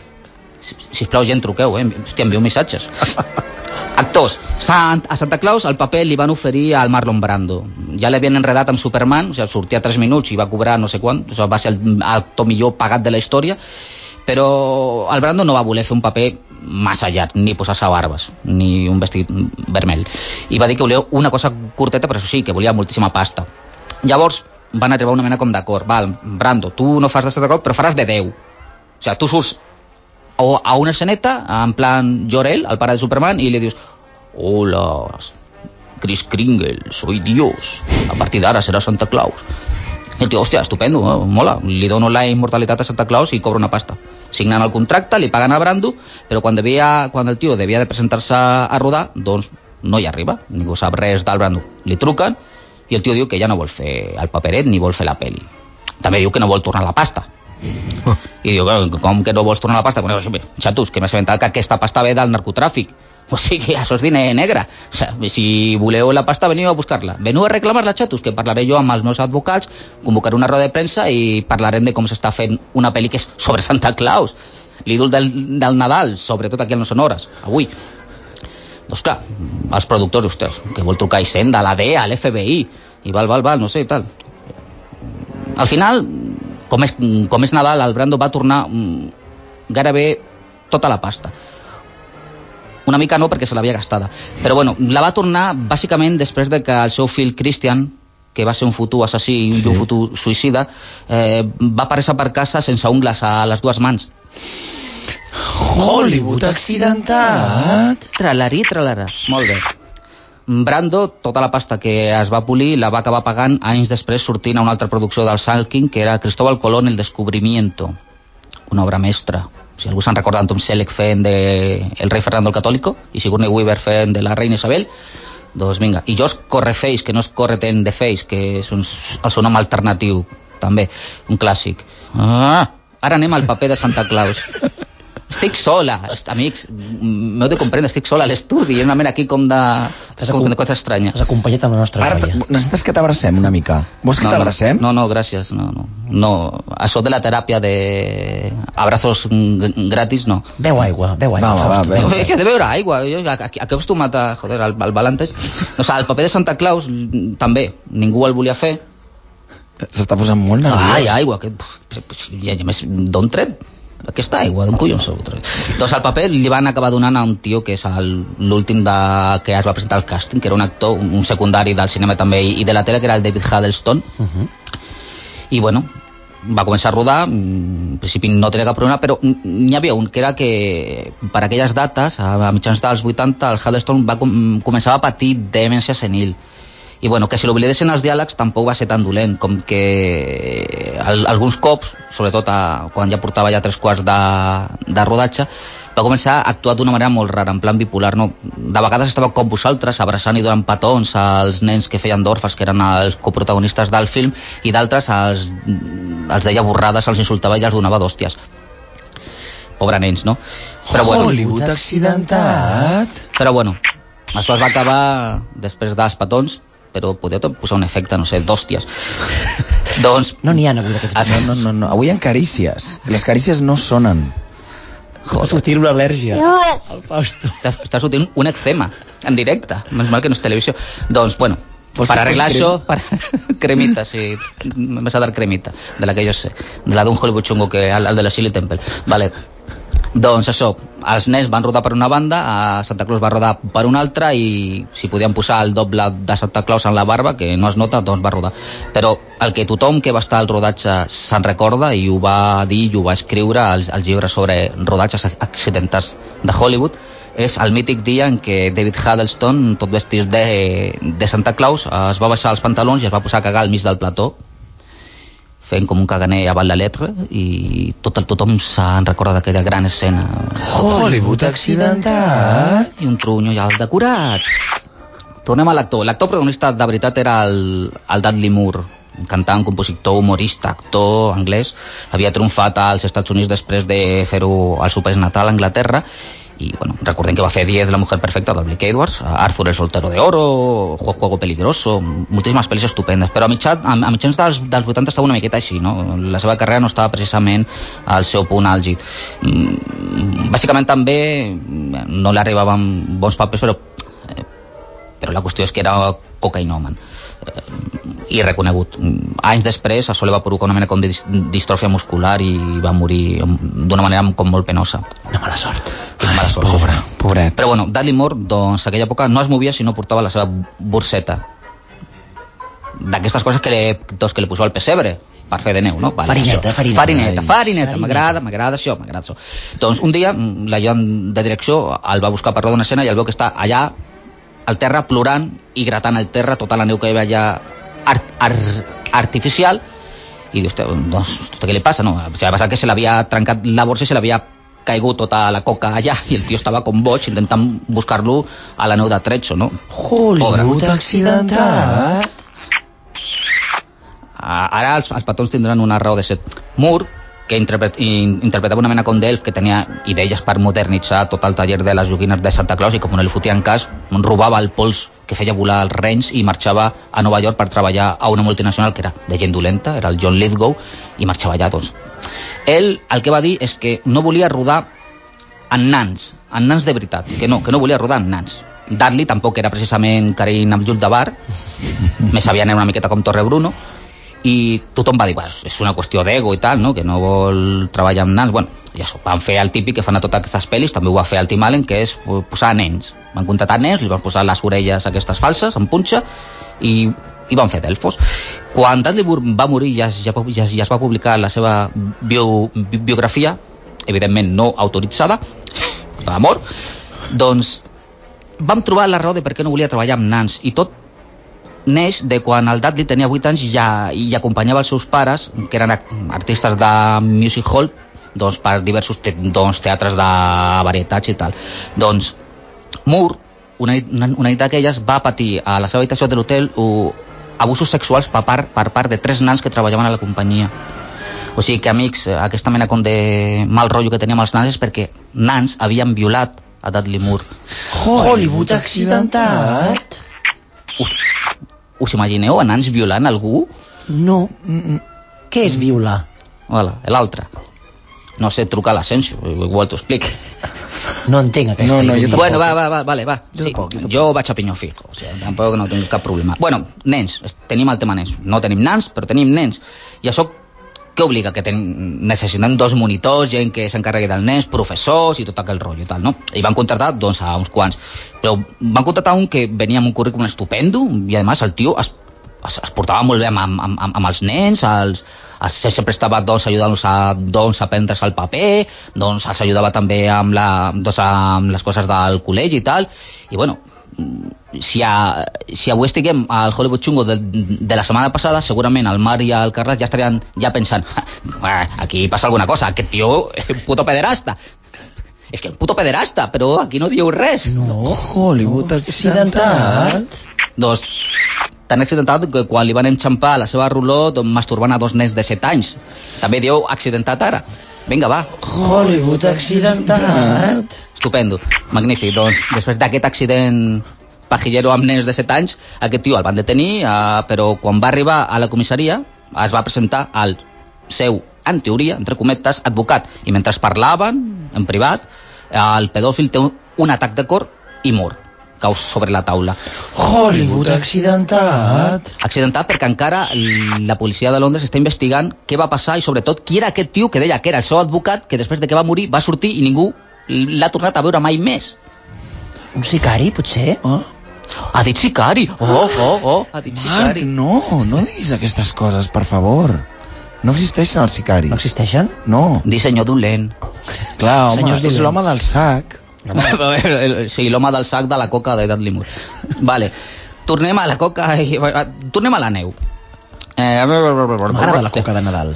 C: Si, sisplau, gent, truqueu, eh? Hòstia, envieu missatges. Actors. Sant, a Santa Claus el paper li van oferir al Marlon Brando. Ja l'havien enredat amb Superman, o sigui, sortia 3 minuts i va cobrar no sé quant, o sigui, va ser el actor millor pagat de la història, però el Brando no va voler fer un paper massa llarg, ni posar-se barbes, ni un vestit vermell. I va dir que volia una cosa curteta, però això sí, que volia moltíssima pasta. Llavors van a una mena com d'acord, val, Brando, tu no fas de Santa Claus, però faràs de 10. O sigui, tu surts o a una esceneta, en plan Jor-El, el pare de Superman, i li dius Hola, Chris Kringle, soy Dios. A partir d'ara serà Santa Claus. I el tio, hòstia, estupendo, eh? mola. Li dono la immortalitat a Santa Claus i cobro una pasta. Signen el contracte, li paguen a Brando, però quan, devia, quan el tio devia de presentar-se a rodar, doncs no hi arriba. Ningú sap res del Brando. Li truquen i el tio diu que ja no vol fer el paperet ni vol fer la peli. També diu que no vol tornar la pasta. I diu, "Bueno, com que no vols tornar la pasta? Bueno, xatos, que m'he assabentat que aquesta pasta ve del narcotràfic. O sigui, això és diner negre. O sigui, si voleu la pasta, veniu a buscar-la. Veniu a reclamar-la, xatos, que parlaré jo amb els meus advocats, convocaré una roda de premsa i parlarem de com s'està fent una pel·li que és sobre Santa Claus. L'ídol del, del Nadal, sobretot aquí al No Sonores, avui. Doncs clar, els productors, ostres, que vol trucar a Hisenda, a la DEA, a l'FBI, i val, val, val, no sé, tal. Al final, com és, com és Nadal, el Brando va tornar mm, gairebé tota la pasta. Una mica no, perquè se l'havia gastada. Però bueno, la va tornar bàsicament després de que el seu fill Christian, que va ser un futur assassí sí. i un futur suïcida, eh, va aparèixer per casa sense ungles a les dues mans.
A: Hollywood accidentat.
C: Tralarí, tralarà. Molt bé. Brando, tota la pasta que es va polir la va acabar pagant anys després sortint a una altra producció del Salkin, que era Cristóbal Colón, El descubrimiento. Una obra mestra. Si algú se'n recorda Tom Selleck fent de El rei Fernando el Catòlico i Sigourney Weaver fent de la reina Isabel, doncs vinga. I Josh Correface, que no és Correten de Face, que és un, el seu nom alternatiu, també, un clàssic. Ah, ara anem al paper de Santa Claus. Estic sola, est- amics, m'heu de comprendre, estic sola a l'estudi, ha una mena aquí com de, com de cosa estranya.
B: T'has acompanyat amb la nostra
A: Ara
B: noia.
A: necessites que t'abracem una mica. Vols que
C: no,
A: t'abracem?
C: no, no, gràcies, no, no. No, això de la teràpia de abrazos gratis, no.
B: Beu aigua, beu aigua.
A: Va, va, va, beu.
B: beu.
C: Que de beure aigua, jo aquí, aquí he acostumat a, joder, al, al Valentes. O sigui, el paper de Santa Claus mm, també, ningú el volia fer.
A: S'està posant molt nerviós.
C: Ai, aigua, que, i a més, d'on tret? Aquesta aigua, d'on collons tret? Doncs el paper li van acabar donant a un tio que és l'últim de que es va presentar al càsting, que era un actor, un secundari del cinema també i de la tele, que era el David Huddleston,
B: Uh -huh.
C: i bueno, va començar a rodar, mm, en principi no tenia cap problema, però n'hi havia un que era que per aquelles dates, a mitjans dels 80, el Huddleston va com, començava a patir demència senil. I bueno, que si l'oblidessin els diàlegs tampoc va ser tan dolent, com que al, alguns cops, sobretot a, quan ja portava ja tres quarts de, de rodatge, va començar a actuar d'una manera molt rara, en plan bipolar, no? De vegades estava com vosaltres, abraçant i donant petons als nens que feien d'orfes, que eren els coprotagonistes del film, i d'altres els, els deia borrades, els insultava i els donava d'hòsties. Pobre nens, no? Però bueno,
A: Hollywood accidentat.
C: però bueno, això es va acabar després dels petons, però tot posar un efecte, no sé, d'hòsties. doncs,
B: No n'hi ha avui d'aquests
C: Ah,
A: No, no, no, no. Avui hi ha carícies. Les carícies no sonen.
B: Està sortint una al·lèrgia. El Fausto.
C: Està, sortint un eczema en directe. Menys mal que no és televisió. Doncs, bueno,
A: Vols
C: per
A: que
C: arreglar això, per... cremita, sí. Me vas a dar cremita, de la que jo sé. De la d'un Hollywood xungo, que el, el de la Shirley Temple. Vale. Doncs això, els nens van rodar per una banda, a Santa Claus va rodar per una altra i si podien posar el doble de Santa Claus en la barba, que no es nota, doncs va rodar. Però el que tothom que va estar al rodatge se'n recorda i ho va dir i ho va escriure als, als llibres sobre rodatges accidentats de Hollywood és el mític dia en què David Huddleston, tot vestit de, de Santa Claus, es va baixar els pantalons i es va posar a cagar al mig del plató fent com un caganer avant la letra i tot el, tothom se'n recorda d'aquella gran escena.
A: Hollywood accidentat.
C: i un trunyo ja al decorat. Tornem a l'actor. L'actor protagonista de veritat era el, el Dudley Moore cantant, compositor, humorista, actor anglès, havia triomfat als Estats Units després de fer-ho al seu país natal, a Anglaterra, i bueno, recordem que va fer 10 de la mujer perfecta del Blake Edwards, Arthur el soltero de oro, Juego, Juego peligroso, moltíssimes pel·lis estupendes, però a, mitjà, a, a mitjans dels, dels 80 estava una miqueta així, no? La seva carrera no estava precisament al seu punt àlgid. Mm, bàsicament també mm, no li arribaven bons papers, però eh, però la qüestió és que era cocainòman eh, i reconegut. Anys després, a Sole va provocar una mena com de dis- distròfia muscular i va morir d'una manera com molt penosa.
B: Una mala sort.
C: Sort,
A: pobre, pobret.
C: Però bueno, Dudley Moore, doncs, aquella època no es movia si no portava la seva borseta. D'aquestes coses que, li, doncs, que li posava al pessebre per fer de neu, no?
B: Farineta,
C: això.
B: farineta.
C: Farineta,
B: Ai,
C: farineta,
B: farineta.
C: m'agrada, m'agrada això, m'agrada això. Doncs un dia, mm, l'ajudant de direcció el va buscar per rodar una escena i el veu que està allà al terra plorant i gratant al terra tota la neu que hi havia allà art, art, artificial i "Hòstia, doncs, què li passa? No, se va passar que se l'havia trencat la borsa i se l'havia caigut tota la coca allà i el tio estava com boig intentant buscar-lo a la neu de Trezzo, no?
B: Hollywood accidentat.
C: Ah, Ara els, els petons tindran una raó de ser. Moore, que interpret, in, interpretava una mena com d'elf que tenia idees per modernitzar tot el taller de les joguines de Santa Claus i com no li fotien cas, robava el pols que feia volar els renys i marxava a Nova York per treballar a una multinacional que era de gent dolenta, era el John Lithgow, i marxava allà, doncs. Ell el que va dir és que no volia rodar en nans, en nans de veritat, que no, que no volia rodar en nans. Dudley tampoc era precisament Karim Abdul Dabar, més aviat era una miqueta com Torre Bruno, i tothom va dir, bueno, és una qüestió d'ego i tal, no? que no vol treballar amb nans. Bueno, ja s'ho van fer el típic que fan a totes aquestes pel·lis, també ho va fer el Tim Allen, que és posar nens. Van contratar nens, li van posar les orelles aquestes falses, en punxa, i, i van fer d'elfos. Quan Dudley va morir ja, ja, ja, ja es va publicar la seva bio, bi- biografia, evidentment no autoritzada, d'amor, doncs vam trobar la raó de per què no volia treballar amb nans i tot neix de quan el Dudley tenia 8 anys i ja, i acompanyava els seus pares, que eren artistes de music hall, doncs, per diversos te doncs, teatres de varietats i tal. Doncs Moore, una una, una nit d'aquelles, va patir a la seva habitació de l'hotel abusos sexuals per part, per part de tres nans que treballaven a la companyia. O sigui que, amics, eh, aquesta mena com de mal rotllo que teníem els nans és perquè nans havien violat a Dudley Moore.
B: Hollywood accidentat.
C: Us, us imagineu a nans violant algú?
B: No.
A: Mm,
B: Què és violar?
C: Hola, l'altre. No sé trucar a l'Asensio, igual t'ho explic.
B: No entenc aquesta
A: No, no, jo.
C: Bueno, va, va, va, vale, va.
A: Jo
C: Sí,
A: tampoc, jo tampoc.
C: jo vaig a pinyó fijo, o sigui, tampoc no tinc cap problema. Bueno, nens, tenim el tema nens. No tenim nans, però tenim nens. I això què obliga? Que ten, necessiten dos monitors, gent que s'encarregui dels nens, professors i tot aquell rotllo i tal, no? I van contratar, doncs, a uns quants. Però van contratar un que venia amb un currículum estupendo i, a més, el tio es, es, es portava molt bé amb, amb, amb, amb els nens, els, sempre estava doncs, ajudant-los a, doncs, a prendre's el paper, doncs els ajudava també amb, la, doncs, amb les coses del col·legi i tal, i bueno, mm, si, a, si avui estiguem al Hollywood Chungo de, de la setmana passada, segurament el Marc i el Carles ja estarien ja pensant "Ah, aquí passa alguna cosa, aquest tio és un puto pederasta. És que un puto pederasta, però aquí no diu res.
B: No.
A: Hollywood accidentat.
C: Doncs tan accidentat que quan li van enxampar la seva ruló doncs, masturbant a dos nens de 7 anys. També diu accidentat ara. Vinga, va.
B: Hollywood accidentat.
C: Estupendo, magnífic. Doncs després d'aquest accident pajillero amb nens de 7 anys, aquest tio el van detenir, eh, però quan va arribar a la comissaria es va presentar al seu, en teoria, entre cometes, advocat. I mentre parlaven, en privat, el pedòfil té un, un atac de cor i mor. Cau sobre la taula.
B: Hollywood accidentat.
C: accidentat perquè encara la policia de Londres està investigant què va passar i sobretot qui era aquest tio que deia que era el seu advocat que després de que va morir va sortir i ningú l'ha tornat a veure mai més.
B: Un sicari, potser?
A: Oh,
C: Ha dit sicari. Oh, oh, oh, ha dit
A: Marc,
C: sicari.
A: no, no diguis aquestes coses, per favor. No existeixen els sicaris.
B: No existeixen?
A: No.
C: Disseny dolent.
A: Clar, home,
B: Senyors
A: és
B: dolents.
A: l'home del sac.
C: sí, l'home del sac de la coca de Dudley Moore. Vale. Tornem a la coca i... Tornem a la neu. Eh,
B: M'agrada la coca de Nadal.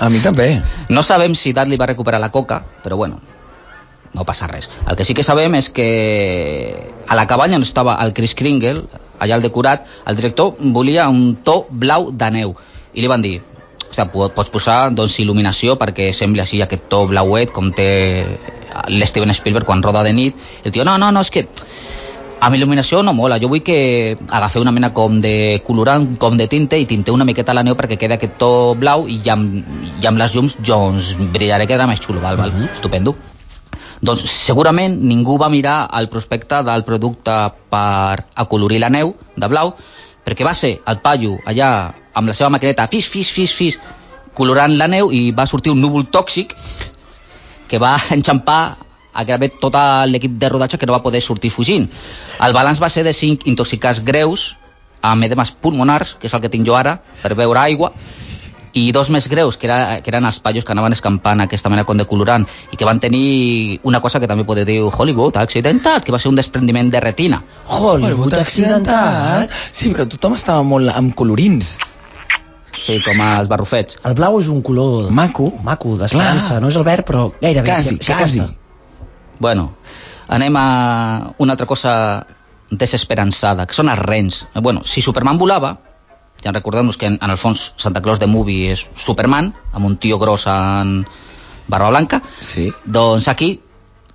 A: A mi també.
C: No sabem si Dudley va recuperar la coca, però bueno, no passa res. El que sí que sabem és que a la cabanya on estava el Chris Kringle, allà al decorat, el director volia un to blau de neu. I li van dir, po- pots posar doncs, il·luminació perquè sembli així aquest to blauet com té l'Steven Spielberg quan roda de nit. El tio, no, no, no, és que amb il·luminació no mola, jo vull que agafeu una mena com de colorant, com de tinte i tinteu una miqueta la neu perquè queda aquest to blau i ja amb, ja amb les llums doncs brillaré, queda més xulo, val, val? estupendo. Doncs segurament ningú va mirar el prospecte del producte per acolorir la neu de blau, perquè va ser el paio allà amb la seva maquineta, fis, fis, fis, fis, colorant la neu i va sortir un núvol tòxic que va enxampar a gairebé tot l'equip de rodatge que no va poder sortir fugint. El balanç va ser de 5 intoxicats greus amb edemes pulmonars, que és el que tinc jo ara, per beure aigua, i dos més greus, que, era, que eren els paios que anaven escampant aquesta mena com de colorant i que van tenir una cosa que també podeu dir Hollywood accidentat, que va ser un desprendiment de retina.
B: Hollywood accidental.
A: Sí, però tothom estava molt amb colorins.
C: Sí, com els barrufets.
B: El blau és un color...
A: Maco.
B: Maco, d'esperança. No és el verd, però gairebé.
A: Quasi,
B: s'hi
A: quasi.
C: Bueno, anem a una altra cosa desesperançada, que són els rens. Bueno, si Superman volava, ja recordem-nos que en, en el fons Santa Claus de Movie és Superman, amb un tio gros en barba blanca,
A: Sí.
C: doncs aquí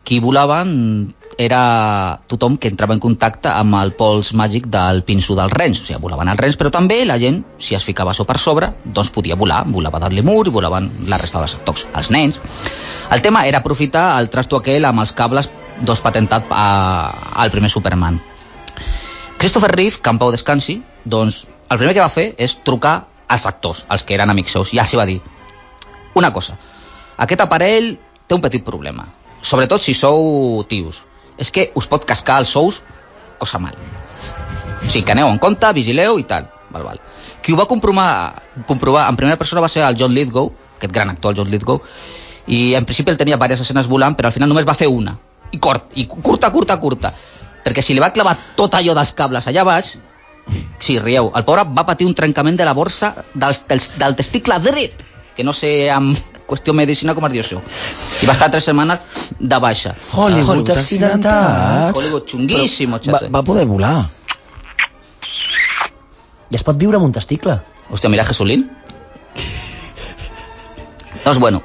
C: qui volaven era tothom que entrava en contacte amb el pols màgic del pinso dels rens. O sigui, volaven els rens, però també la gent, si es ficava això per sobre, doncs podia volar. Volava Dudley Moore i volaven la resta dels actors, els nens. El tema era aprofitar el trasto aquell amb els cables dos patentat a, al primer Superman. Christopher Reeve, que en pau descansi, doncs el primer que va fer és trucar als actors, els que eren amics seus, i s'hi va dir una cosa, aquest aparell té un petit problema, sobretot si sou tios, és que us pot cascar els sous cosa mal. O sigui, que aneu en compte, vigileu i tal. Val, val. Qui ho va comprovar, comprovar en primera persona va ser el John Lithgow, aquest gran actor, el John Lithgow, i en principi ell tenia diverses escenes volant, però al final només va fer una. I cort, i curta, curta, curta. Perquè si li va clavar tot allò dels cables allà baix, sí, rieu, el pobre va patir un trencament de la borsa del, del, del testicle dret, que no sé amb qüestió medicina com es diu això. I va estar tres setmanes de baixa.
B: Hollywood accidentat.
C: Hollywood xunguíssim,
A: Va, va poder volar.
B: I es pot viure amb un testicle.
C: Hòstia, mira Jesulín. doncs bueno,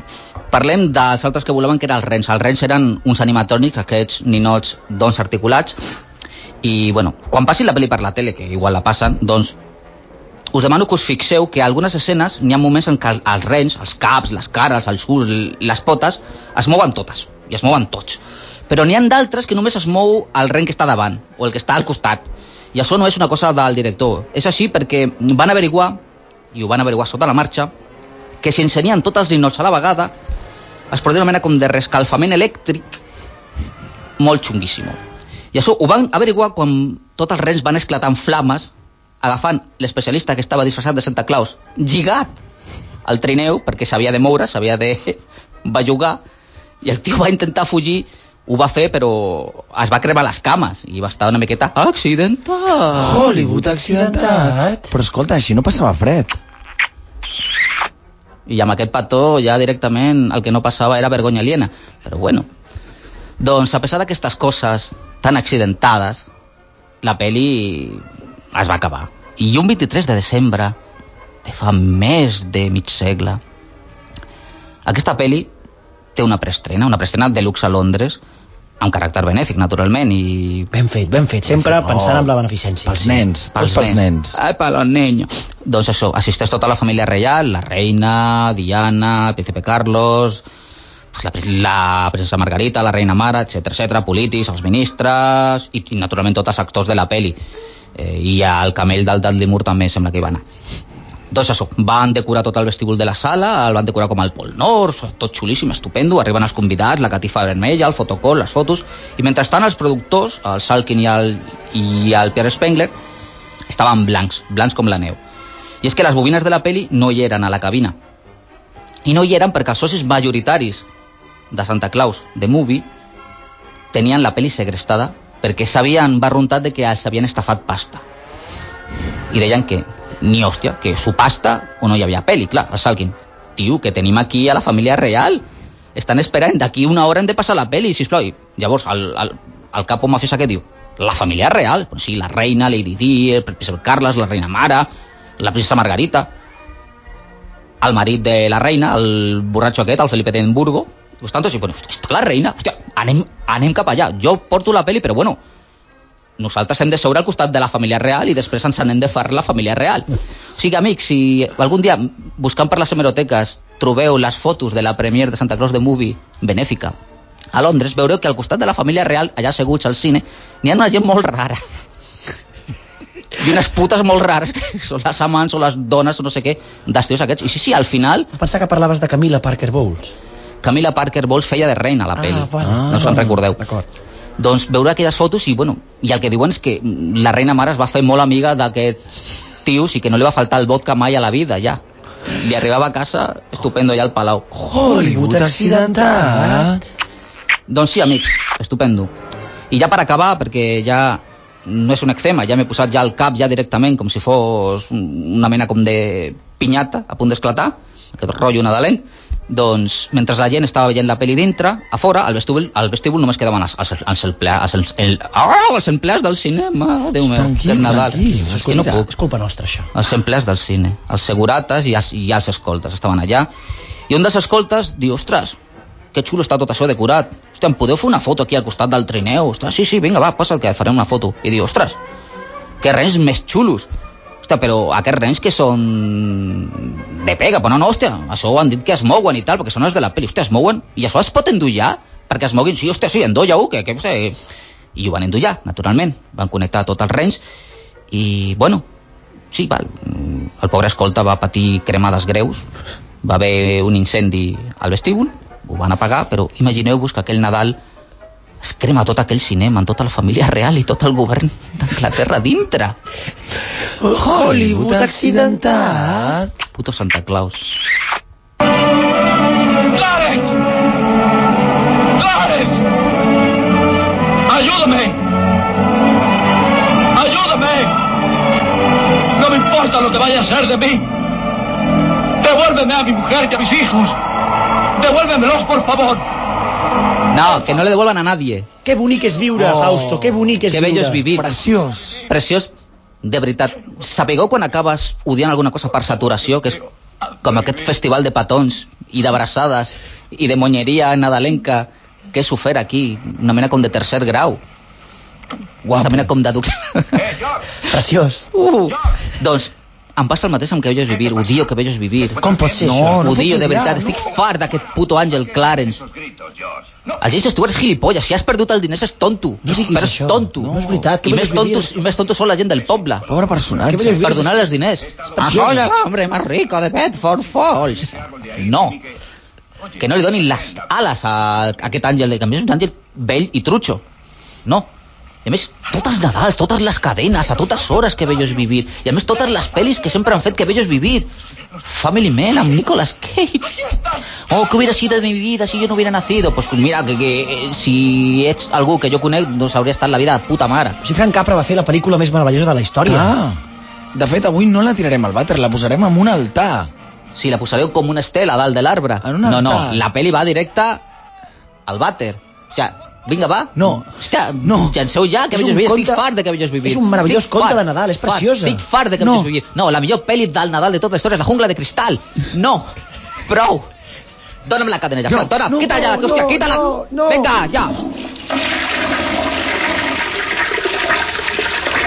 C: parlem dels altres que volaven, que eren els rens. Els rens eren uns animatrònics, aquests ninots doncs articulats, i bueno, quan passin la pel·li per la tele, que igual la passen, doncs us demano que us fixeu que algunes escenes n'hi ha moments en què els rens, els caps, les cares, els ulls, les potes, es mouen totes, i es mouen tots. Però n'hi han d'altres que només es mou el ren que està davant, o el que està al costat. I això no és una cosa del director. És així perquè van averiguar, i ho van averiguar sota la marxa, que si ensenien tots els ninots a la vegada, es produïa una mena com de rescalfament elèctric molt xunguíssim. I això ho van averiguar quan tots els rens van esclatar en flames, agafant l'especialista que estava disfressat de Santa Claus, lligat al trineu, perquè s'havia de moure, s'havia de bellugar, i el tio va intentar fugir, ho va fer, però es va cremar les cames, i va estar una miqueta accidentat.
A: Hollywood accidentat. Però escolta, així no passava fred.
C: I amb aquest petó ja directament el que no passava era vergonya aliena. Però bueno, doncs a pesar d'aquestes coses tan accidentades, la peli es va acabar. I un 23 de desembre de fa més de mig segle, aquesta peli té una preestrena, una preestrena de luxe a Londres, amb caràcter benèfic, naturalment, i
B: Ben fet, ben fet. Sempre
A: fet, no.
B: pensant en la beneficència.
A: Pels nens, tots pels nens.
C: Ai, los niños. Doncs això, assisteix tota la família reial, la reina, Diana, el príncipe Carlos, la, la princesa Margarita, la reina Mara, etc etc, polítics, els ministres i, i naturalment tots els actors de la peli. Eh, I el camell del Dudley Moore també sembla que hi va anar. Doncs això, van decorar tot el vestíbul de la sala, el van decorar com el Pol Nord, tot xulíssim, estupendo, arriben els convidats, la catifa vermella, el fotocol, les fotos, i mentrestant els productors, el Salkin i el, i el Pierre Spengler, estaven blancs, blancs com la neu. I és que les bobines de la peli no hi eren a la cabina. I no hi eren perquè els socis majoritaris de Santa Claus, de Movie, tenien la peli segrestada perquè s'havien barruntat de que els havien estafat pasta. I deien que ni hòstia, que su pasta o no hi havia peli, clar, el Salkin. Tio, que tenim aquí a la família real. Estan esperant, d'aquí una hora hem de passar la peli, sisplau. I llavors, el, el, el capo mafiós què diu? La família real. Pues sí, la reina, Lady Di, el príncep Carles, la reina Mara, la princesa Margarita. el marit de la reina, el borratxo aquest, el Felipe de Edimburgo, pues tanto, sí, bueno, està la reina, hòstia, anem, anem cap allà. Jo porto la peli, però bueno, nosaltres hem de seure al costat de la família real i després ens n'hem de fer la família real. O sigui, amics, si algun dia, buscant per les hemeroteques, trobeu les fotos de la premier de Santa Claus de Movie benèfica a Londres, veureu que al costat de la família real, allà asseguts al cine, n'hi ha una gent molt rara. I unes putes molt rares, són les amants o les dones o no sé què, d'estius aquests. I sí, sí, al final,
B: Pensava que parlaves de Camila Parker Bowles.
C: Camila Parker Bowles feia de reina a la pel·li.
B: vale.
C: no se'n recordeu.
B: D'acord.
C: Doncs veure aquelles fotos i, bueno, i el que diuen és que la reina mare es va fer molt amiga d'aquests tios i que no li va faltar el vodka mai a la vida, ja. Li arribava a casa estupendo ja al palau.
A: Hollywood accidentat.
C: Doncs sí, amics, estupendo. I ja per acabar, perquè ja no és un eczema, ja m'he posat ja al cap ja directament com si fos un- una mena com de pinyata a punt d'esclatar, aquest rotllo nadalenc, doncs mentre la gent estava veient la pel·li dintre, a fora, al vestíbul, al vestíbul només quedaven els, els, els, empleats, els, el, oh, els empleats del cinema, Déu meu,
A: Tranquil,
C: és Nadal.
A: tranquil,
C: és que no puc.
B: és culpa nostra, això.
C: Els empleats del cine, els segurates i els, i els escoltes estaven allà. I un dels escoltes diu, ostres, que xulo està tot això decorat. Hòstia, em podeu fer una foto aquí al costat del trineu? Ostres, sí, sí, vinga, va, passa el que farem una foto. I diu, ostres, que rens més xulos. Hòstia, però aquests rens que són de pega, però no, no, hòstia, això ho han dit que es mouen i tal, perquè són els de la pel·li, hòstia, es mouen, i això es pot endollar? Perquè es moguin, sí, hòstia, sí, endolla-ho, que, que, que... I ho van endollar, naturalment, van connectar tots els rens, i, bueno, sí, val, el pobre escolta va patir cremades greus, va haver un incendi al vestíbul, ho van apagar, però imagineu-vos que aquell Nadal es crema tot aquell cinema, amb tota la família real i tot el govern d'Anglaterra dintre.
A: Hollywood accidentat.
C: Puto Santa Claus.
E: ¡Clarence! ¡Clarence! ¡Ayúdame! ¡Ayúdame! No me importa lo que vaya a ser de mí. Devuélveme a mi mujer y a mis hijos. Devuélvemelos, por favor.
C: No, que no le devuelvan a nadie.
B: Que bonic és viure,
A: Oh.
B: Fausto, que bonic és
C: Que
B: viure.
C: bello és vivir.
A: Preciós.
C: Preciós, de veritat. Sabeu quan acabes odiant alguna cosa per saturació, que és com aquest festival de petons i d'abraçades i de monyeria nadalenca que és ofert aquí, una mena com de tercer grau.
A: Guapo.
C: Una mena com de... duc-
B: Preciós.
C: Uh, doncs em passa el mateix amb que és vivir, odio que és vivir.
B: Com pot ser
A: No,
B: això?
A: no
C: odio, de veritat,
A: no.
C: estic fart d'aquest puto Àngel Clarence. El James Stewart és gilipolles, si has perdut el diners és tonto.
B: No diguis
C: però és
B: això.
C: tonto.
B: No és veritat,
C: I més, tontos, I més tontos són la gent del poble.
A: Pobre personatge.
C: Per donar els diners. Ah, el hombre más rico de Bedford Falls. No. Que no li donin les ales a, a aquest àngel, que a més és un àngel vell i trutxo. No. I a més, tots els Nadals, totes les cadenes, a totes hores que bello és vivir. I a més, totes les pel·lis que sempre han fet que bello és vivir. Family Man amb Nicolas Cage. Oh, que hubiera sido de mi vida si yo no hubiera nacido. Pues mira, que, que si ets algú que jo conec, doncs hauria estat la vida de puta mare.
B: Si Frank Capra va fer la pel·lícula més meravellosa de la història.
A: Ah, de fet, avui no la tirarem al vàter, la posarem en un altar.
C: Si la posareu com una estela dalt de l'arbre.
A: En un
C: No, no, la peli va directa al vàter. O sea, vinga, va.
A: No.
C: Hòstia,
A: No.
C: llanceu ja, que
B: És
C: bello és
B: un
C: vivir. Estic fart de que bello és vivir.
B: és un meravellós
C: Estic
B: conte
C: fart,
B: de Nadal, és
C: fart,
B: preciosa.
C: Estic fart de que
A: No.
C: vivir. No, la millor pel·li del Nadal de tota la història és La jungla de cristal. No. Prou. Dona'm la cadena ja,
A: No,
C: dona,
A: no,
C: quita ja,
B: no,
C: hòstia, quita-la.
B: no, no.
C: Vinga, ja.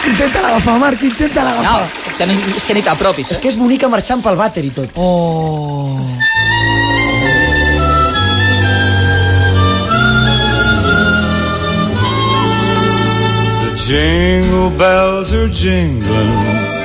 A: Intenta l'agafar, Marc, intenta
C: No,
A: l'agafar.
C: que ni, és que ni t'apropis.
B: És que és bonica marxant pel vàter i tot.
A: Oh.
D: Jingle bells are jingling,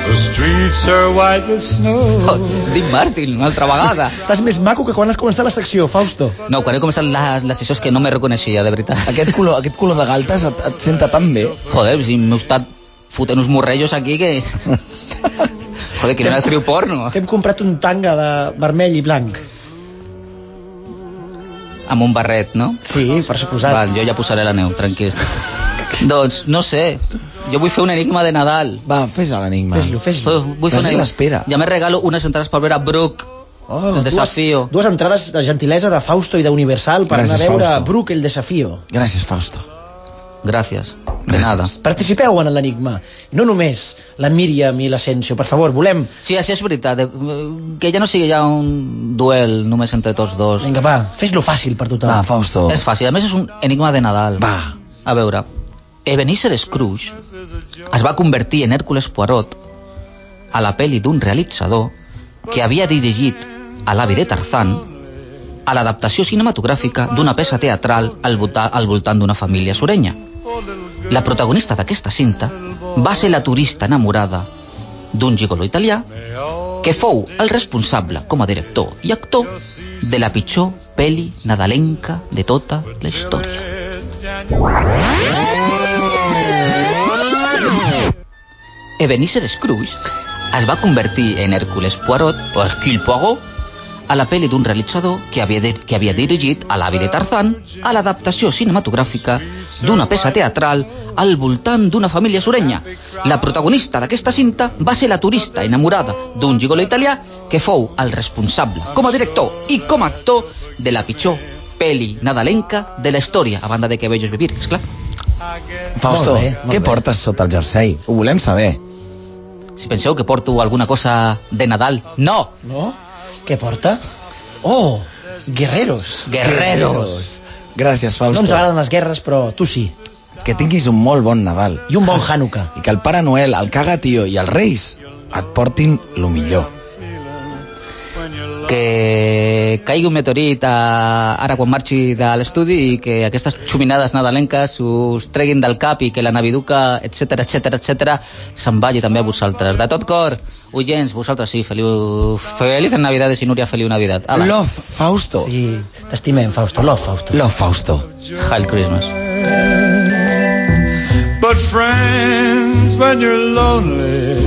D: the streets are white with snow.
C: Oh, Dean Martin, una altra vegada.
B: Estàs més maco que quan has començat la secció, Fausto.
C: No, quan he començat la, la sessió és que no me reconeixia, de veritat.
A: Aquest color, aquest color de galtes et, et senta tan bé.
C: Joder, si m'heu estat fotent uns morrellos aquí que... Joder, que no actriu porno.
B: T'hem comprat un tanga de vermell i blanc.
C: Amb un barret, no?
B: Sí, per suposat.
C: Val, jo ja posaré la neu, tranquil. doncs, no sé, jo vull fer un enigma de Nadal.
A: Va, fes l'enigma.
B: Fes-lo, fes-lo.
C: Vull fer un enigma. Ja me regalo unes entrades per veure Brooke,
B: Oh,
C: el desafío.
B: Dues, dues entrades de gentilesa de Fausto i d'Universal per
A: Gràcies,
B: anar a veure
A: Fausto.
B: Brook el desafío.
A: Gràcies, Fausto.
C: Gràcies. De
A: Gràcies.
C: nada.
B: Participeu en l'enigma. No només la Míriam i l'Asensio, per favor, volem...
C: Sí, això és veritat. eh, Que ja no sigui ja un duel només entre tots dos.
B: Vinga, va, fes-lo fàcil per tothom.
A: Va, Fausto.
C: És fàcil. A més, és un enigma de Nadal.
A: Va.
C: A veure, Ebenezer Scrooge es va convertir en Hércules Poirot a la pel·li d'un realitzador que havia dirigit a l'avi de Tarzan a l'adaptació cinematogràfica d'una peça teatral al, volta, al voltant d'una família surenya. La protagonista d'aquesta cinta va ser la turista enamorada d'un gigolo italià que fou el responsable com a director i actor de la pitjor pel·li nadalenca de tota la història. Ebenezer Scrooge es va convertir en Hércules Poirot, o Hercule Poirot, a la pel·li d'un realitzador que havia, de, que havia dirigit a l'avi de Tarzan a l'adaptació cinematogràfica d'una peça teatral al voltant d'una família surenya. La protagonista d'aquesta cinta va ser la turista enamorada d'un gigolo italià que fou el responsable com a director i com a actor de la pitjor pel·li nadalenca de la història, a banda de que Bellos Vivir, esclar.
A: Fausto,
B: Molt bé, molt
A: què
B: bé.
A: portes sota el jersei? Ho volem saber.
C: Si penseu que porto alguna cosa de Nadal, no!
B: No? Què porta? Oh, guerreros.
C: Guerreros!
A: Gràcies,
B: No
A: Fausto.
B: ens agraden les guerres, però tu sí.
A: Que tinguis un molt bon Nadal.
B: I un bon Hanukkah.
A: I que el Pare Noel, el Cagatio i els Reis et portin lo millor.
C: Que caigui un meteorit a, ara quan marxi de l'estudi i que aquestes xuminades nadalenques us treguin del cap i que la naviduca, etc etc etc se'n vagi també a vosaltres. De tot cor, oients, vosaltres sí, feliu, felices Navidades i Núria, feliu Navidad. Ala,
A: Love, Fausto.
B: Sí, t'estimem, Fausto. Love, Fausto.
A: Love, Fausto.
C: Hail Christmas.
D: But friends, when you're lonely,